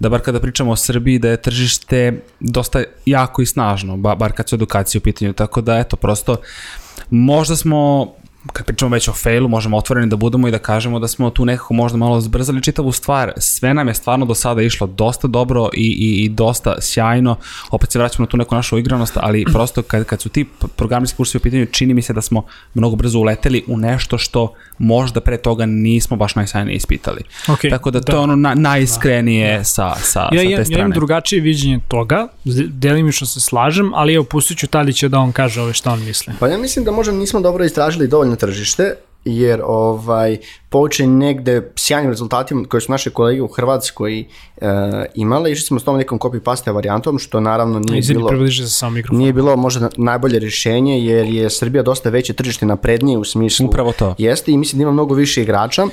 da bar kada pričamo o Srbiji da je tržište dosta jako i snažno, bar kad su edukacije u pitanju, tako da eto, prosto možda smo kad pričamo već o failu, možemo otvoreni da budemo i da kažemo da smo tu nekako možda malo zbrzali čitavu stvar. Sve nam je stvarno do sada išlo dosta dobro i, i, i dosta sjajno. Opet se vraćamo na tu neku našu igranost, ali prosto kad, kad su ti programski kursi u pitanju, čini mi se da smo mnogo brzo uleteli u nešto što možda pre toga nismo baš najsajnije ispitali. Okay, Tako da, da to je ono na, najiskrenije da. sa, sa, ja, sa te ja, strane. Ja imam drugačije viđenje toga, delimično se slažem, ali evo pustit ću Tadića da on kaže ove šta on misli. Pa ja mislim da možda nismo dobro istražili dovoljno tržište, jer ovaj, poučeni negde sjajnim rezultatima koje su naše kolege u Hrvatskoj uh, imale, išli smo s tom nekom copy-paste varijantom, što naravno nije Izvini, bilo... približi se sam mikrofon. Nije bilo možda najbolje rješenje jer je Srbija dosta veće tržište naprednije u smislu Upravo to. jeste i mislim da ima mnogo više igrača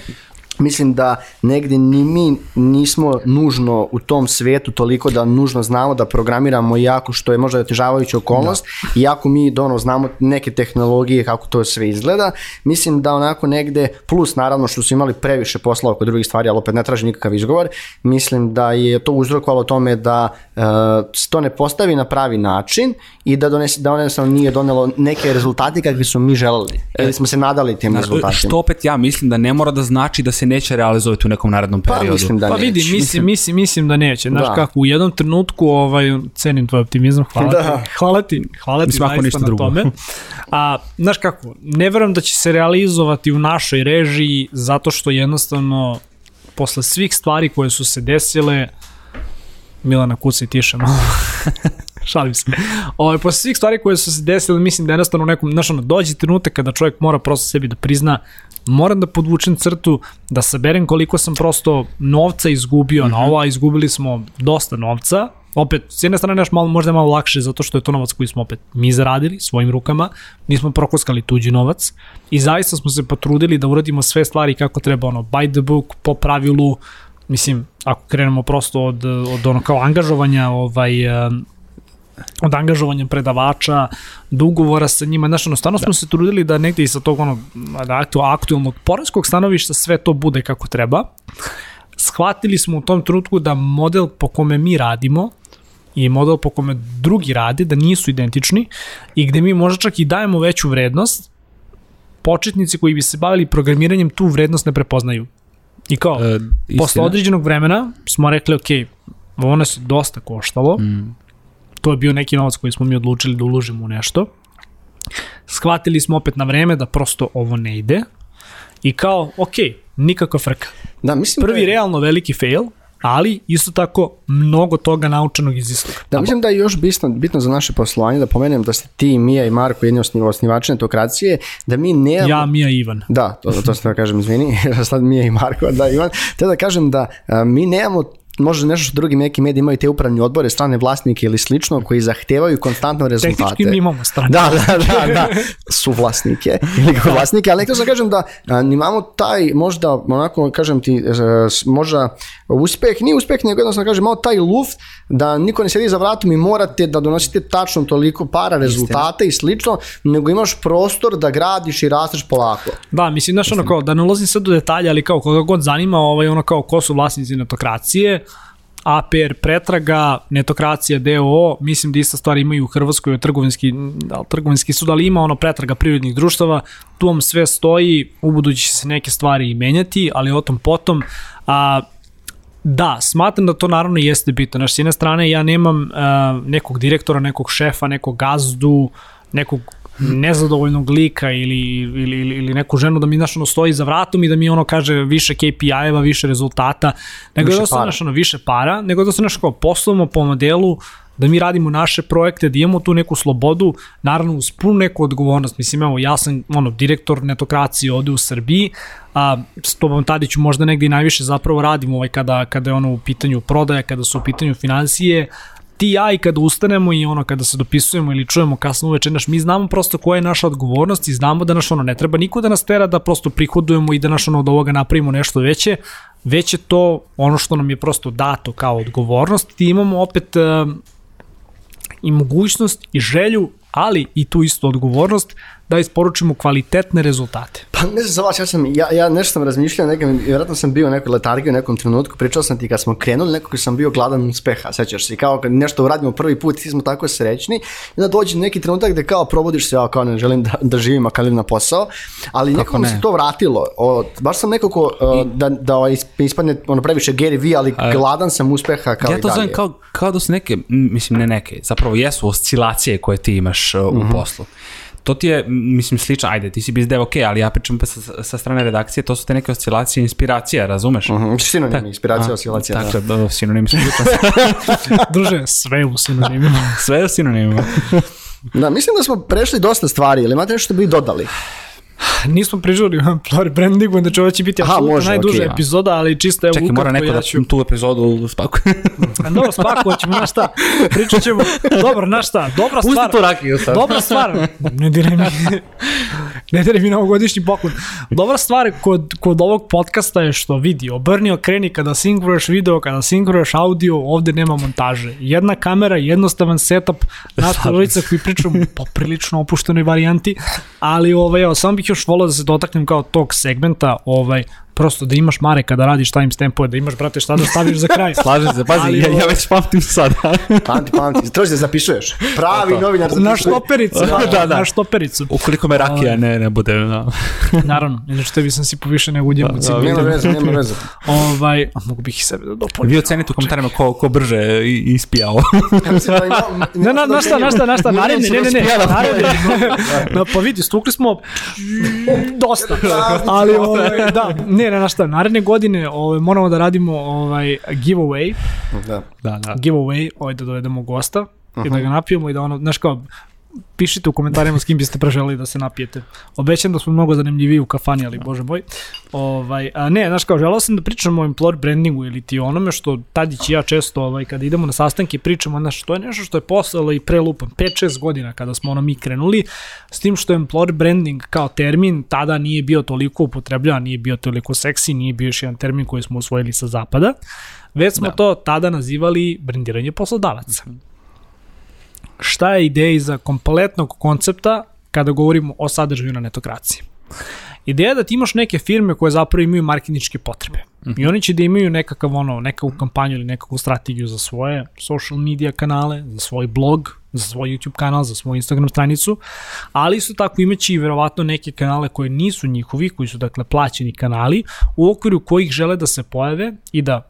mislim da negde ni mi nismo nužno u tom svetu toliko da nužno znamo da programiramo jako što je možda otežavajuća okolnost da. iako mi dono znamo neke tehnologije kako to sve izgleda. Mislim da onako negde plus naravno što su imali previše posla oko drugih stvari ali opet ne traži nikakav izgovor mislim da je to uzrokovalo tome da uh, to ne postavi na pravi način i da donese da ono nije donelo neke rezultate kakvi su mi želeli. Ili smo se nadali tim rezultatima. Što opet ja mislim da ne mora da znači da se neće realizovati u nekom narednom periodu. Pa mislim da Pa neće. vidi, mislim, mislim, mislim da neće. Znaš Da. kako, u jednom trenutku ovaj, cenim tvoj optimizam, hvala Da. ti. Hvala ti, hvala ti Mislim, ako ništa na drugo. tome. A, znaš kako, ne verujem da će se realizovati u našoj režiji zato što jednostavno posle svih stvari koje su se desile Milana kuca i tiše malo. Šalim se. Ovaj, posle svih stvari koje su se desile, mislim da jednostavno u nekom, znaš ono, dođe trenutak kada čovjek mora prosto sebi da prizna moram da podvučem crtu, da saberem koliko sam prosto novca izgubio mm -hmm. na ovo, a izgubili smo dosta novca, opet, s jedne strane naš malo, možda je malo lakše zato što je to novac koji smo opet mi zaradili svojim rukama, nismo prokoskali tuđi novac i zaista smo se potrudili da uradimo sve stvari kako treba, ono, by the book, po pravilu, mislim, ako krenemo prosto od, od ono kao angažovanja ovaj, od angažovanja predavača, do ugovora sa njima, znaš, ono, stvarno smo se trudili da negde i sa tog ono, da aktu, aktualnog poreskog stanovišta sve to bude kako treba. Shvatili smo u tom trenutku da model po kome mi radimo i model po kome drugi rade, da nisu identični i gde mi možda čak i dajemo veću vrednost, početnici koji bi se bavili programiranjem tu vrednost ne prepoznaju. I kao, E, posle određenog vremena smo rekli, ok, ovo nas je dosta koštalo, mm. To je bio neki novac koji smo mi odlučili da uložimo u nešto, shvatili smo opet na vreme da prosto ovo ne ide i kao, ok, nikakva frka. Da, mislim Prvi da je, realno veliki fail, ali isto tako mnogo toga naučenog iz istoga. da, mislim da je još bitno, bitno za naše poslovanje da pomenem da ste ti, Mija i Marko jedni osniv, osnivači netokracije, da mi nemamo... Ja, Mija i Ivan. Da, to, to sam da kažem, izvini, sad Mija i Marko, da, Ivan, te da kažem da a, mi nemamo možda nešto što drugi neki mediji imaju te upravni odbore, strane vlasnike ili slično koji zahtevaju konstantno rezultate. Tehnički mi imamo strane. Da, da, da, da, su vlasnike ili kako vlasnike, ali nekako sam kažem da imamo taj možda, onako kažem ti, e, možda uspeh, nije uspeh, nego jednostavno kažem, malo taj luft da niko ne sedi za vratom i morate da donosite tačno toliko para, rezultate i slično, nego imaš prostor da gradiš i rasteš polako. Da, mislim, znaš, ono kao, da ne ulazim sad u detalje, ali kao koga god zanima, ovaj, ono kao, ko su vlasnici netokracije, APR pretraga, netokracija DOO, mislim da ista stvar imaju u Hrvatskoj trgovinski, da, trgovinski sud, ali ima ono pretraga privrednih društava, tu vam sve stoji, u budući će se neke stvari i menjati, ali o tom potom, a, Da, smatram da to naravno jeste bitno. Znaš, s jedne strane ja nemam uh, nekog direktora, nekog šefa, nekog gazdu, nekog nezadovoljnog lika ili, ili, ili, ili neku ženu da mi znaš, ono, stoji za vratom i da mi ono kaže više KPI-eva, više rezultata, nego Više da znaš, ono, više para, nego da se znaš, kao poslujemo po modelu da mi radimo naše projekte, da imamo tu neku slobodu, naravno uz punu neku odgovornost. Mislim, evo, ja sam ono, direktor netokracije ovde u Srbiji, a s tobom Tadiću možda negde i najviše zapravo radimo ovaj, kada, kada je ono u pitanju prodaja, kada su u pitanju financije, ti ja i kada ustanemo i ono kada se dopisujemo ili čujemo kasno uveče, naš, mi znamo prosto koja je naša odgovornost i znamo da naš ono ne treba niko da nas tera da prosto prihodujemo i da naš ono od ovoga napravimo nešto veće, već je to ono što nam je prosto dato kao odgovornost. I imamo opet um, i mogućnost i želju, ali i tu isto odgovornost da isporučimo kvalitetne rezultate. Pa ne znam za vas, ja sam, ja, ja nešto sam razmišljao, nekom, vjerojatno sam bio u nekoj letargiji u nekom trenutku, pričao sam ti kad smo krenuli, nekako sam bio gladan uspeha, sećaš se, kao kad nešto uradimo prvi put, ti smo tako srećni, i onda dođe neki trenutak gde kao probudiš se, ja kao ne želim da, da živim, a na posao, ali nekako mi ne? se to vratilo, o, baš sam nekako, uh, da, da ovaj isp- ispadne ono previše Gary V, ali gladan sam uspeha kao ja i to dalje. zovem kao, kao da su neke, mislim ne neke, zapravo jesu oscilacije koje ti imaš uh, u poslu. To ti je, mislim, slično, ajde, ti si bizdev, ok, ali ja pričam pa sa, sa strane redakcije, to su te neke oscilacije, inspiracija, razumeš? Mhm, Sinonim, inspiracija, oscilacija. Dakle, da. da, sinonim su Druže, sve u sinonimima. Sve u sinonimima. da, mislim da smo prešli dosta stvari, ili imate nešto što bi dodali? Nismo employer brandingu, znači ovo će biti Aha, apsolutno može, najduža okej. epizoda, ali čisto evo Čekaj, mora neko ja da ću... tu epizodu spakuje. No, spakovat ćemo, znaš šta, pričat ćemo, dobro, znaš šta, dobra Pusti stvar, tu rakiju sad. dobra stvar, ne diraj mi, ne diraj mi novogodišnji poklon. Dobra stvar kod, kod ovog podcasta je što vidi, obrni, okreni, kada sinkruješ video, kada sinkruješ audio, ovde nema montaže. Jedna kamera, jednostavan setup, nas trojica koji pričamo po prilično opuštenoj varijanti, ali ovaj, evo, samo bih još volao da se dotaknem kao tog segmenta, ovaj, prosto da imaš mare kada radiš timestampove, da imaš, brate, šta da staviš za kraj. Slažem se, pazi, Ali ja, ja ovo- već pamtim sada. Pamti, pamti. Troši da zapisuješ. Pravi novinar Na zapisuje. štopericu, Da, da. na štopericu. Ukoliko me rakija ne, ne bude, da. Naravno, inače tebi sam si poviše nego u njemu Da, cilju. Nema veze, nema veze. Ovaj, a mogu bih i sebe da dopunim. Vi ocenite u komentarima ko, ko brže ispija ovo. Da Ne, na, na šta, na šta, na šta, ne, ne, ne, raspijala. naredni. No, pa vidi, stukli smo dosta, ali ovaj, da, ne, ne, na šta, naredne godine ovaj, moramo da radimo ovaj, giveaway, Da. Da, da. giveaway, ovaj, da dovedemo gosta i da ga napijemo i da ono, znaš kao, pišite u komentarima s kim biste preželi da se napijete. Obećam da smo mnogo zanimljiviji u kafani, ali bože moj. Ovaj, a ne, znaš kao, želao sam da pričam o employer brandingu ili ti onome što Tadić i ja često, ovaj, kada idemo na sastanke pričamo, znaš, to je nešto što je postalo i prelupam, 5-6 godina kada smo ono mi krenuli, s tim što employer branding kao termin tada nije bio toliko upotrebljavan, nije bio toliko seksi, nije bio još jedan termin koji smo usvojili sa zapada, već smo Da. to tada nazivali brendiranje poslodavaca šta je ideja iza kompletnog koncepta kada govorimo o sadržaju na netokraciji. Ideja je da ti imaš neke firme koje zapravo imaju marketinške potrebe. I oni će da imaju nekakav ono, nekakvu kampanju ili nekakvu strategiju za svoje social media kanale, za svoj blog, za svoj YouTube kanal, za svoju Instagram stranicu, ali isto tako imaće i verovatno neke kanale koje nisu njihovi, koji su dakle plaćeni kanali, u okviru kojih žele da se pojave i da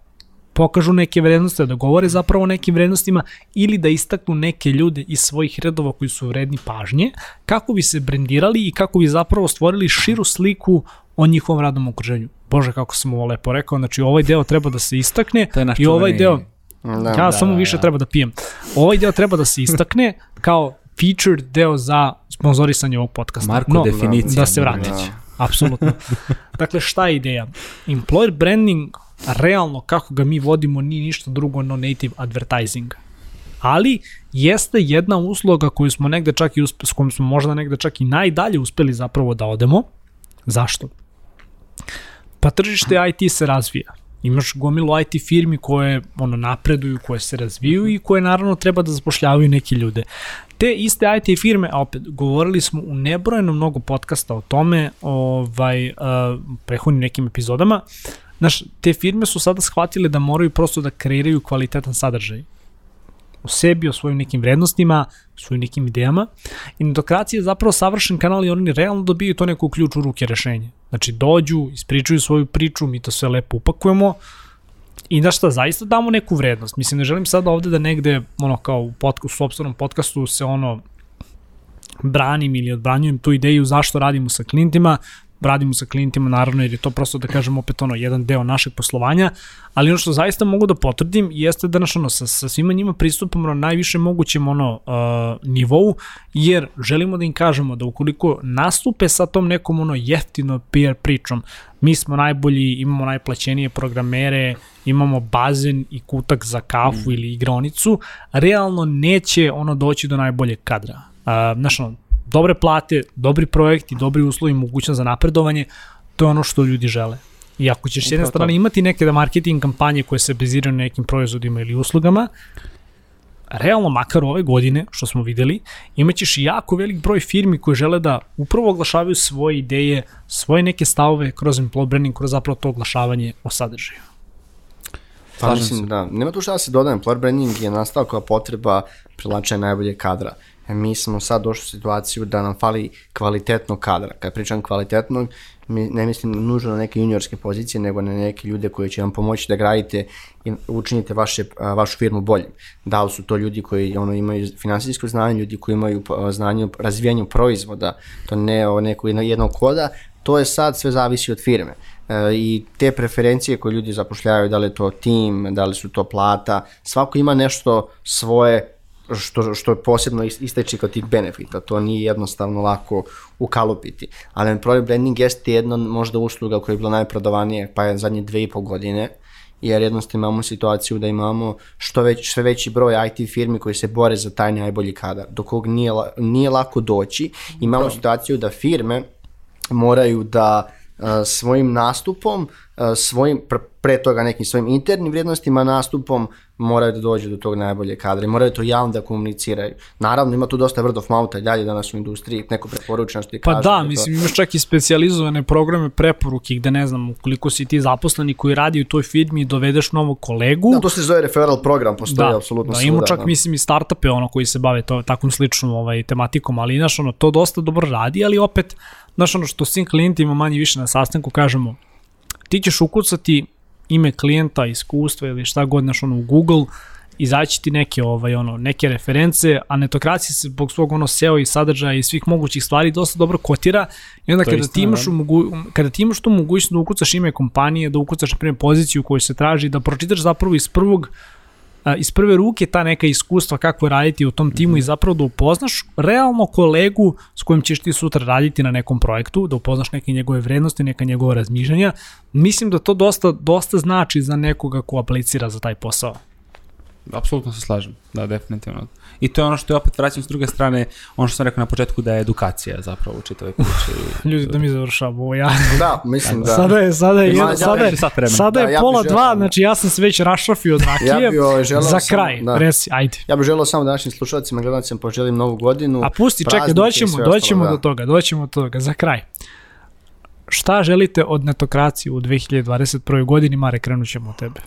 pokažu neke vrednosti, da govore zapravo o nekim vrednostima ili da istaknu neke ljude iz svojih redova koji su vredni pažnje, kako bi se brendirali i kako bi zapravo stvorili širu sliku o njihovom radnom okruženju. Bože, kako sam ovo lepo rekao, znači ovaj deo treba da se istakne To je naš i ovaj deo, Da. ja da, samo da, više da. treba da pijem, ovaj deo treba da se istakne kao featured deo za sponzorisanje ovog podcasta. Marko, No, definicija. da se vratim. Da. Apsolutno. dakle, šta je ideja? Employer branding, realno kako ga mi vodimo, nije ništa drugo no native advertising. Ali jeste jedna usluga koju smo negde čak i uspe, s kojom smo možda negde čak i najdalje uspeli zapravo da odemo. Zašto? Pa tržište IT se razvija. Imaš gomilu IT firmi koje ono napreduju, koje se razvijaju i koje naravno treba da zapošljavaju neke ljude. Te iste IT firme, a opet, govorili smo u nebrojeno mnogo podcasta o tome, ovaj, uh, prehodnim nekim epizodama, Znaš, te firme su sada shvatile da moraju prosto da kreiraju kvalitetan sadržaj o sebi, o svojim nekim vrednostima, o svojim nekim idejama. I netokracija je zapravo savršen kanal i oni realno dobiju to neko ključ u ruke rešenje. Znači dođu, ispričaju svoju priču, mi to sve lepo upakujemo i da šta, zaista damo neku vrednost. Mislim, ne želim sada ovde da negde, ono kao u, podcastu, u sobstvenom podcastu se ono branim ili odbranjujem tu ideju zašto radimo sa klijentima, radimo sa klijentima naravno jer je to prosto da kažem opet ono jedan deo našeg poslovanja, ali ono što zaista mogu da potvrdim jeste da naš ono sa, sa svima njima pristupamo na najviše mogućem ono uh, nivou jer želimo da im kažemo da ukoliko nastupe sa tom nekom ono jeftino PR pričom, mi smo najbolji, imamo najplaćenije programere, imamo bazen i kutak za kafu mm. ili igronicu, realno neće ono doći do najboljeg kadra. Uh, znaš ono, dobre plate, dobri projekti, dobri uslovi, mogućnost za napredovanje, to je ono što ljudi žele. I ako ćeš s jedne strane imati neke da marketing kampanje koje se baziraju na nekim proizvodima ili uslugama, realno makar ove godine, što smo videli, imaćeš i jako velik broj firmi koje žele da upravo oglašavaju svoje ideje, svoje neke stavove kroz employer branding, kroz zapravo to oglašavanje o sadržaju. Pa Slažem se. da. Nema tu šta da se dodajem. Employer branding je nastao kao potreba privlačenja najbolje kadra. E, mi smo sad došli u situaciju da nam fali kvalitetnog kadra. Kad pričam kvalitetnog, mi ne mislim nužno na neke juniorske pozicije, nego na neke ljude koji će vam pomoći da gradite i učinite vaše, vašu firmu boljim. Da li su to ljudi koji ono, imaju finansijsko znanje, ljudi koji imaju znanje o razvijanju proizvoda, to ne o nekoj jednog koda, to je sad sve zavisi od firme. E, I te preferencije koje ljudi zapošljavaju, da li je to tim, da li su to plata, svako ima nešto svoje što, što je posebno is- isteči kod tih benefita, to nije jednostavno lako ukalupiti. Ali employer branding jeste jedna možda usluga koja je bila najprodavanije, pa je zadnje dve i po godine, jer jednostavno imamo situaciju da imamo što već, sve veći broj IT firmi koji se bore za taj najbolji kadar, do kog nije, nije lako doći. Imamo situaciju da firme moraju da uh, svojim nastupom, uh, svojim, pr pre toga nekim svojim internim vrijednostima, nastupom moraju da dođu do tog najbolje kadra i moraju to javno da komuniciraju. Naravno, ima tu dosta word of mouth i dalje danas u industriji, neko preporučeno što ti Pa kaže. da, je to- mislim imaš čak i specijalizovane programe preporuke gde ne znam, ukoliko si ti zaposleni koji radi u toj firmi i dovedeš novog kolegu, Da, to se zove referral program, postoji apsolutno da, svuda. ima čak da. mislim i startupe ono koji se bave to, takvom sličnom ovaj, tematikom, ali znaš ono, to dosta dobro radi, ali opet, znaš ono što svim klijentima manje više na sastanku kažemo, ti ćeš ukucati ime klijenta, iskustva ili šta god znaš ono u Google, izaći ti neke ovaj ono neke reference, a netokracija se zbog svog ono SEO i sadržaja i svih mogućih stvari dosta dobro kotira i onda To kada ti istina, imaš da. mogu, kada ti imaš tu mogućnost da ukucaš ime kompanije, da ukucaš na primjer poziciju koju se traži, da pročitaš zapravo iz prvog a, iz prve ruke ta neka iskustva kako raditi u tom timu i zapravo da upoznaš realno kolegu s kojim ćeš ti sutra raditi na nekom projektu, da upoznaš neke njegove vrednosti, neka njegova razmišljanja. Mislim da to dosta, dosta znači za nekoga ko aplicira za taj posao. Apsolutno se slažem, da, definitivno. I to je ono što je opet vraćam s druge strane, ono što sam rekao na početku da je edukacija zapravo u čitavoj priči. Ljudi, da mi završamo ovo ja. Da, mislim da... Sada je, sada je, Ima- jedan, ja sada je, sat vremena. sada je Da, ja pola želeo- dva, znači ja sam se već rašrafio od rakije. Ja ovaj, želeo za samo- kraj, da. resi, ajde. Ja bih želeo samo da našim slušalcima gledalcima poželim novu godinu. A pusti, čekaj, doćemo, doćemo ostalo, do toga, doćemo do toga, za kraj. Šta želite od netokracije u 2021. godini, Mare, krenut ćemo od tebe.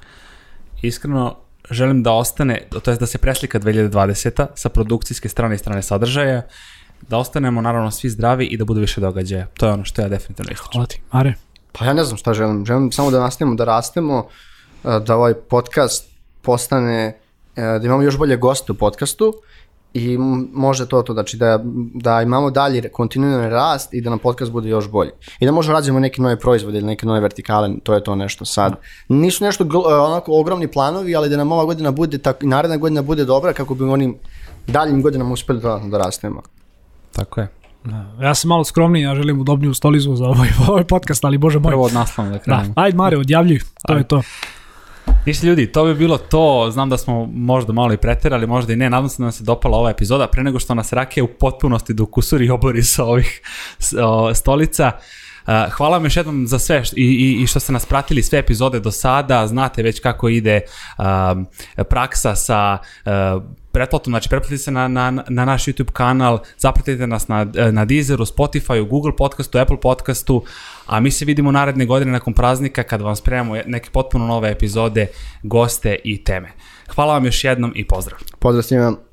Iskreno, želim da ostane, to jest da se preslika 2020. sa produkcijske strane i strane sadržaja, da ostanemo naravno svi zdravi i da bude više događaja. To je ono što ja definitivno ističem. Hvala ti, Mare. Pa ja ne znam šta želim. Želim samo da nastavimo da rastemo, e, da ovaj podcast postane, e, da imamo još bolje goste u podcastu i može to to, znači da, da imamo dalje kontinuirani rast i da nam podcast bude još bolji. I da možemo razvijemo neke nove proizvode ili neke nove vertikale, to je to nešto sad. Nisu nešto e, onako ogromni planovi, ali da nam ova godina bude, tako, i naredna godina bude dobra kako bi onim daljim godinama uspeli da, da rastemo. Tako je. Ja sam malo skromniji, ja želim udobniju stolizu za ovaj, ovaj podcast, ali bože moj. Prvo od naslova da Da, krenemo. ajde Mare, odjavljuj, to je to. Ništa ljudi, to bi bilo to, znam da smo možda malo i preterali, možda i ne, nadam se da nam se dopala ova epizoda, pre nego što nas Rake u potpunosti do kusuri obori sa ovih o, stolica. Hvala vam još jednom za sve št- i, i, i što ste nas pratili sve epizode do sada, znate već kako ide praksa sa pretplatom, znači pretplatite se na, na, na naš YouTube kanal, zapratite nas na, na Deezeru, Spotifyu, Google podcastu, Apple podcastu, a mi se vidimo naredne godine nakon praznika kada vam spremamo neke potpuno nove epizode, goste i teme. Hvala vam još jednom i pozdrav! Pozdrav svima.